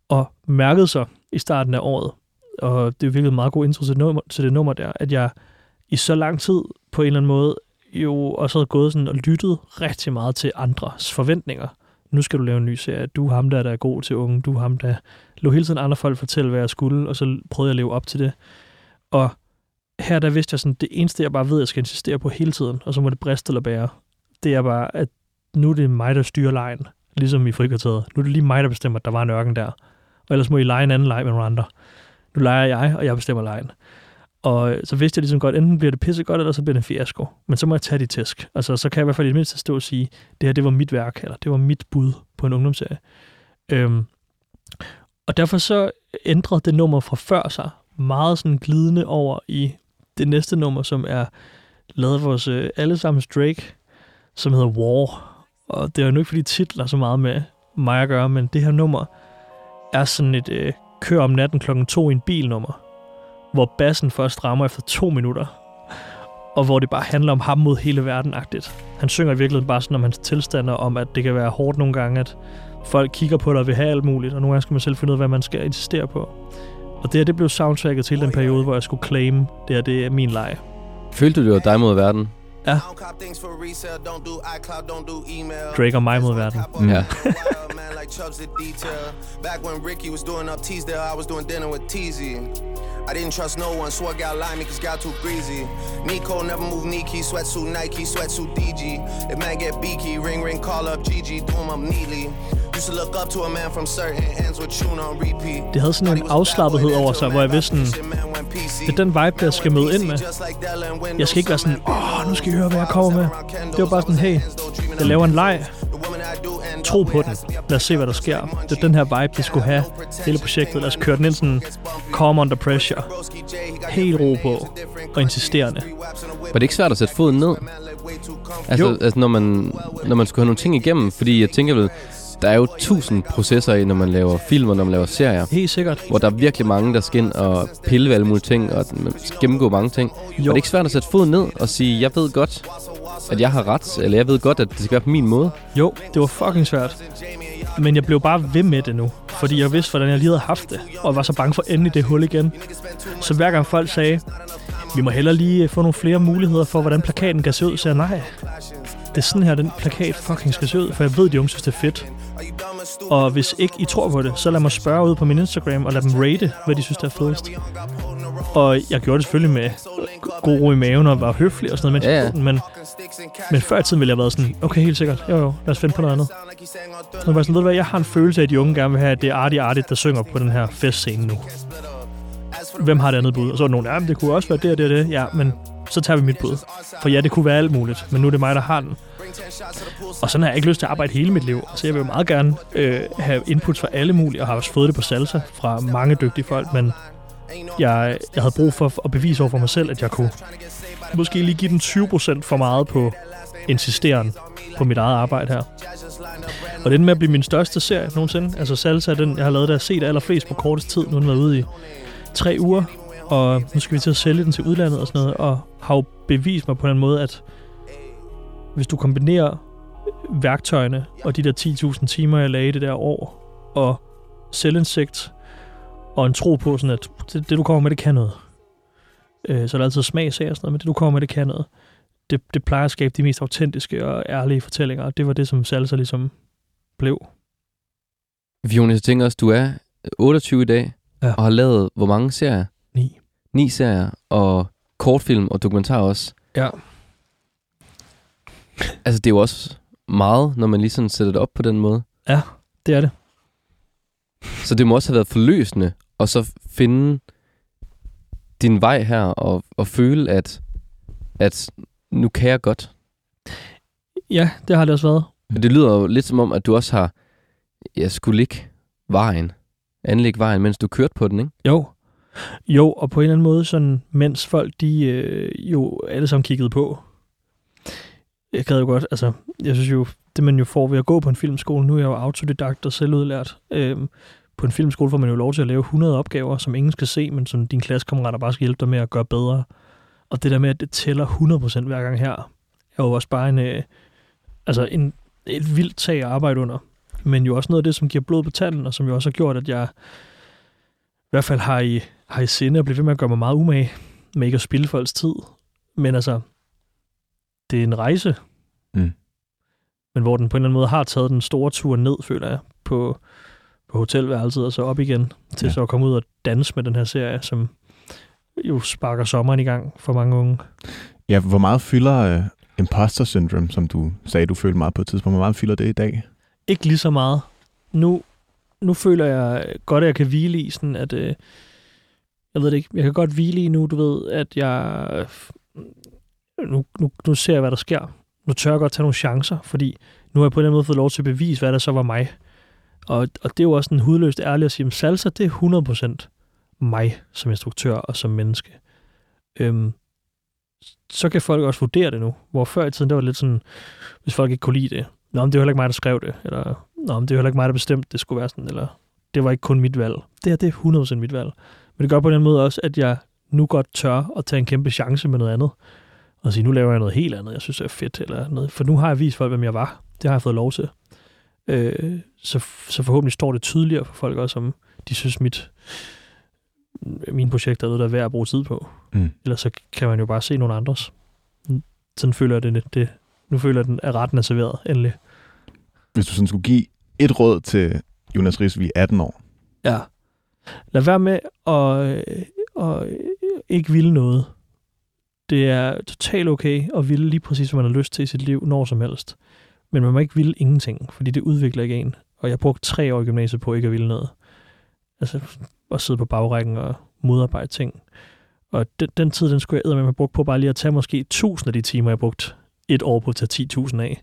Og mærkede så i starten af året, og det er virkelig en meget god intro til det, nummer, til det nummer der, at jeg i så lang tid på en eller anden måde jo også havde gået sådan og lyttet rigtig meget til andres forventninger. Nu skal du lave en ny serie. Du er ham der, der er god til unge. Du er ham, der lå hele tiden andre folk fortælle, hvad jeg skulle, og så prøvede jeg at leve op til det. Og her der vidste jeg sådan, det eneste, jeg bare ved, jeg skal insistere på hele tiden, og så må det briste eller bære, det er bare, at nu er det mig, der styrer lejen, ligesom i frikvarteret. Nu er det lige mig, der bestemmer, at der var en ørken der. Og ellers må I lege en anden leg med nogle andre. Nu leger jeg, og jeg bestemmer lejen. Og så vidste jeg ligesom godt, enten bliver det pisse godt, eller så bliver det en fiasko. Men så må jeg tage de tæsk. Altså, så kan jeg i hvert fald i det mindste stå og sige, det her, det var mit værk, eller det var mit bud på en ungdomsserie. Øhm, og derfor så ændrede det nummer fra før sig meget sådan glidende over i det næste nummer, som er lavet af vores øh, allesammens Drake, som hedder War. Og det er jo ikke, fordi titler så meget med mig at gøre, men det her nummer er sådan et øh, kør om natten klokken to i en bil nummer hvor bassen først rammer efter to minutter, og hvor det bare handler om ham mod hele verden-agtigt. Han synger i virkeligheden bare sådan om hans tilstander, om at det kan være hårdt nogle gange, at folk kigger på dig og vil have alt muligt, og nogle gange skal man selv finde ud af, hvad man skal insistere på. Og det her, det blev soundtracket til den periode, hvor jeg skulle claim, det her, det er min leg. Følte du, det var dig mod verden? Ja. Drake og mig mod verden. Ja. Back when Ricky was doing up Teasdale, I was doing dinner with Teasy. I didn't trust no one, so I got limey cause got too greasy. Nico never move Nike, sweatsuit Nike, sweatsuit DG. If man get beaky, ring ring, call up Gigi, do him up neatly. Used to look up to a man from certain ends with tune on repeat. Det havde sådan en afslappethed over sig, hvor jeg vidste sådan, det er den vibe, jeg skal møde ind med. Jeg skal ikke være sådan, åh, nu skal I høre, hvad jeg kommer med. Det var bare sådan, hey, jeg laver en leg. Tro på den. Lad os se, hvad der sker. Det er den her vibe, vi skulle have hele projektet. Lad os køre den ind sådan, calm under pressure. Helt ro på og insisterende. Var det ikke svært at sætte foden ned? Altså, Jo. altså når, man, når man skulle have nogle ting igennem, fordi jeg tænker vel, der er jo tusind processer i, når man laver film og når man laver serier, Helt sikkert. hvor der er virkelig mange, der skal ind og pille ved alle mulige ting, og gennemgå mange ting. Jo. Er det ikke svært at sætte foden ned og sige, jeg ved godt, at jeg har ret, eller jeg ved godt, at det skal være på min måde? Jo, det var fucking svært. Men jeg blev bare ved med det nu, fordi jeg vidste, hvordan jeg lige havde haft det, og var så bange for at ende i det hul igen. Så hver gang folk sagde, vi må hellere lige få nogle flere muligheder for, hvordan plakaten kan se ud, så jeg, nej, det er sådan her, den plakat fucking skal se ud, for jeg ved, de unge synes, det er fedt. Og hvis ikke I tror på det, så lad mig spørge ud på min Instagram og lad dem rate, hvad de synes, der er fedest. Og jeg gjorde det selvfølgelig med god ro i maven og var høflig og sådan noget, mens Ja, ja. men, men før i tiden ville jeg have været sådan, okay, helt sikkert, jo jo, lad os finde på noget andet. Så jeg var sådan, ved du hvad, jeg har en følelse af, at de unge gerne vil have, at det er Artie Artie, der synger på den her festscene nu. Hvem har det andet bud? Og så var der nogen, ja, men det kunne også være det og det og det. Ja, men så tager vi mit bud. For ja, det kunne være alt muligt, men nu er det mig, der har den. Og sådan har jeg ikke lyst til at arbejde hele mit liv. Så jeg vil jo meget gerne øh, have inputs fra alle mulige, og har også fået det på salsa fra mange dygtige folk, men jeg, jeg havde brug for at bevise over for mig selv, at jeg kunne måske lige give den 20% for meget på insisteren på mit eget arbejde her. Og det er med at blive min største serie nogensinde. Altså Salsa, den jeg har lavet, der set allerflest på kortest tid. Nu har den været ude i tre uger, og nu skal vi til at sælge den til udlandet og sådan noget, og har jo bevist mig på den måde, at hvis du kombinerer værktøjene og de der 10.000 timer, jeg lagde det der år, og selvindsigt og en tro på, sådan at det, det du kommer med, det kan noget. Øh, så er der altid smagsager og sådan noget, men det du kommer med, det kan noget. Det, det plejer at skabe de mest autentiske og ærlige fortællinger, og det var det, som Salsa ligesom blev. Jonas, jeg tænker også, du er 28 i dag, Ja. og har lavet hvor mange serier? Ni. Ni serier, og kortfilm og dokumentar også. Ja. Altså, det er jo også meget, når man lige sådan sætter det op på den måde. Det er det. Så det må også have været forløsende, og så finde din vej her, og, og føle, at, at nu kan jeg godt. Ja, det har det også været. Men det lyder jo lidt som om, at du også har, jeg skulle ligge vejen, anlægge vejen, mens du kørte på den, ikke? Jo. Jo, og på en eller anden måde, sådan, mens folk de øh, jo alle sammen kiggede på. Jeg gad jo godt, altså, jeg synes jo, det man jo får ved at gå på en filmskole, nu er jeg jo autodidakt og selvudlært. Øh, på en filmskole får man jo lov til at lave 100 opgaver, som ingen skal se, men som dine klassekammerater bare skal hjælpe dig med at gøre bedre. Og det der med, at det tæller 100% hver gang her, er jo også bare en, øh, altså en, et vildt tag at arbejde under. Men jo også noget af det, som giver blod på tanden, og som jo også har gjort, at jeg i hvert fald har i, har i sinde at blive ved med at gøre mig meget umage med ikke at spille folks tid. Men altså, det er en rejse. Mm. Men hvor den på en eller anden måde har taget den store tur ned, føler jeg, på, på hotelværelset og så op igen, til Ja. så at komme ud og danse med den her serie, som jo sparker sommeren i gang for mange unge. Ja, hvor meget fylder uh, imposter syndrome, som du sagde, du følte meget på et tidspunkt, hvor meget fylder det i dag? Ikke lige så meget. Nu, nu føler jeg godt, at jeg kan hvile i sådan, at... Øh, jeg ved det ikke. Jeg kan godt hvile i nu, du ved, at jeg... Øh, nu, nu, nu ser jeg, hvad der sker. Nu tør jeg godt tage nogle chancer, fordi nu har jeg på en eller anden måde fået lov til at bevise, hvad der så var mig. Og, og det er jo også en hudløst ærlig at sige, at salsa, det er 100% mig som instruktør og som menneske. Øhm, så kan folk også vurdere det nu. Hvor før i tiden, det var lidt sådan, hvis folk ikke kunne lide det, Nå, men det var heller ikke mig, der skrev det, eller Nå, men det var heller ikke mig, der bestemte, det skulle være sådan, eller det var ikke kun mit valg. Det her, det er 100% mit valg. Men det gør på den måde også, at jeg nu godt tør at tage en kæmpe chance med noget andet. Og sige, nu laver jeg noget helt andet, jeg synes er fedt, eller noget. For nu har jeg vist folk, hvem jeg var. Det har jeg fået lov til. Øh, så, så forhåbentlig står det tydeligere for folk også, om de synes, mit, mine projekter er noget, der er værd at bruge tid på. Mm. Ellers så kan man jo bare se nogle andres. Sådan føler jeg det, det. Nu føler jeg, at retten er serveret, endelig. Hvis du sådan skulle give et råd til Jonas Risvig, 18 år, Ja. Lad være med at, øh, at øh, ikke ville noget. Det er totalt okay at ville lige præcis, hvad man har lyst til i sit liv, når som helst. Men man må ikke ville ingenting, fordi det udvikler ikke en. Og jeg brugte tre år i gymnasiet på ikke at ville noget. Altså at sidde på bagrækken og modarbejde ting. Og den, den tid, den skulle jeg med have brugt på bare lige at tage måske 1000 af de timer, jeg brugte et år på at tage 10.000 af.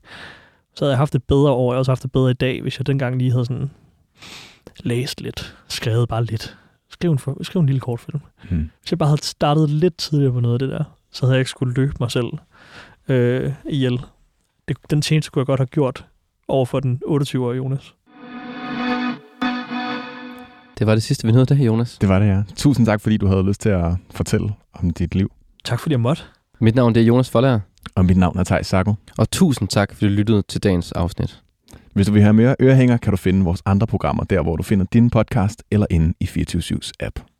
Så havde jeg haft et bedre år, jeg også haft det bedre i dag, hvis jeg dengang lige havde sådan læst lidt, skrevet bare lidt. Skriv en, for, skriv en lille kortfilm. hmm. Hvis jeg bare havde startet lidt tidligere på noget af det der, så havde jeg ikke skulle løbe mig selv øh, ihjel. Det, den tjeneste kunne jeg godt have gjort over for den 28-årige Jonas. Det var det sidste, vi nåede der, Jonas. det var det, ja. Tusind tak, fordi du havde lyst til at fortælle om dit liv. Tak fordi jeg måtte. Mit navn det er Jonas Forlager, Og mit navn er Thijs Sacco. og tusind tak, fordi du lyttede til dagens afsnit. Hvis du vil have mere ørehænger, kan du finde vores andre programmer der, hvor du finder din podcast eller inde i 24 7's app.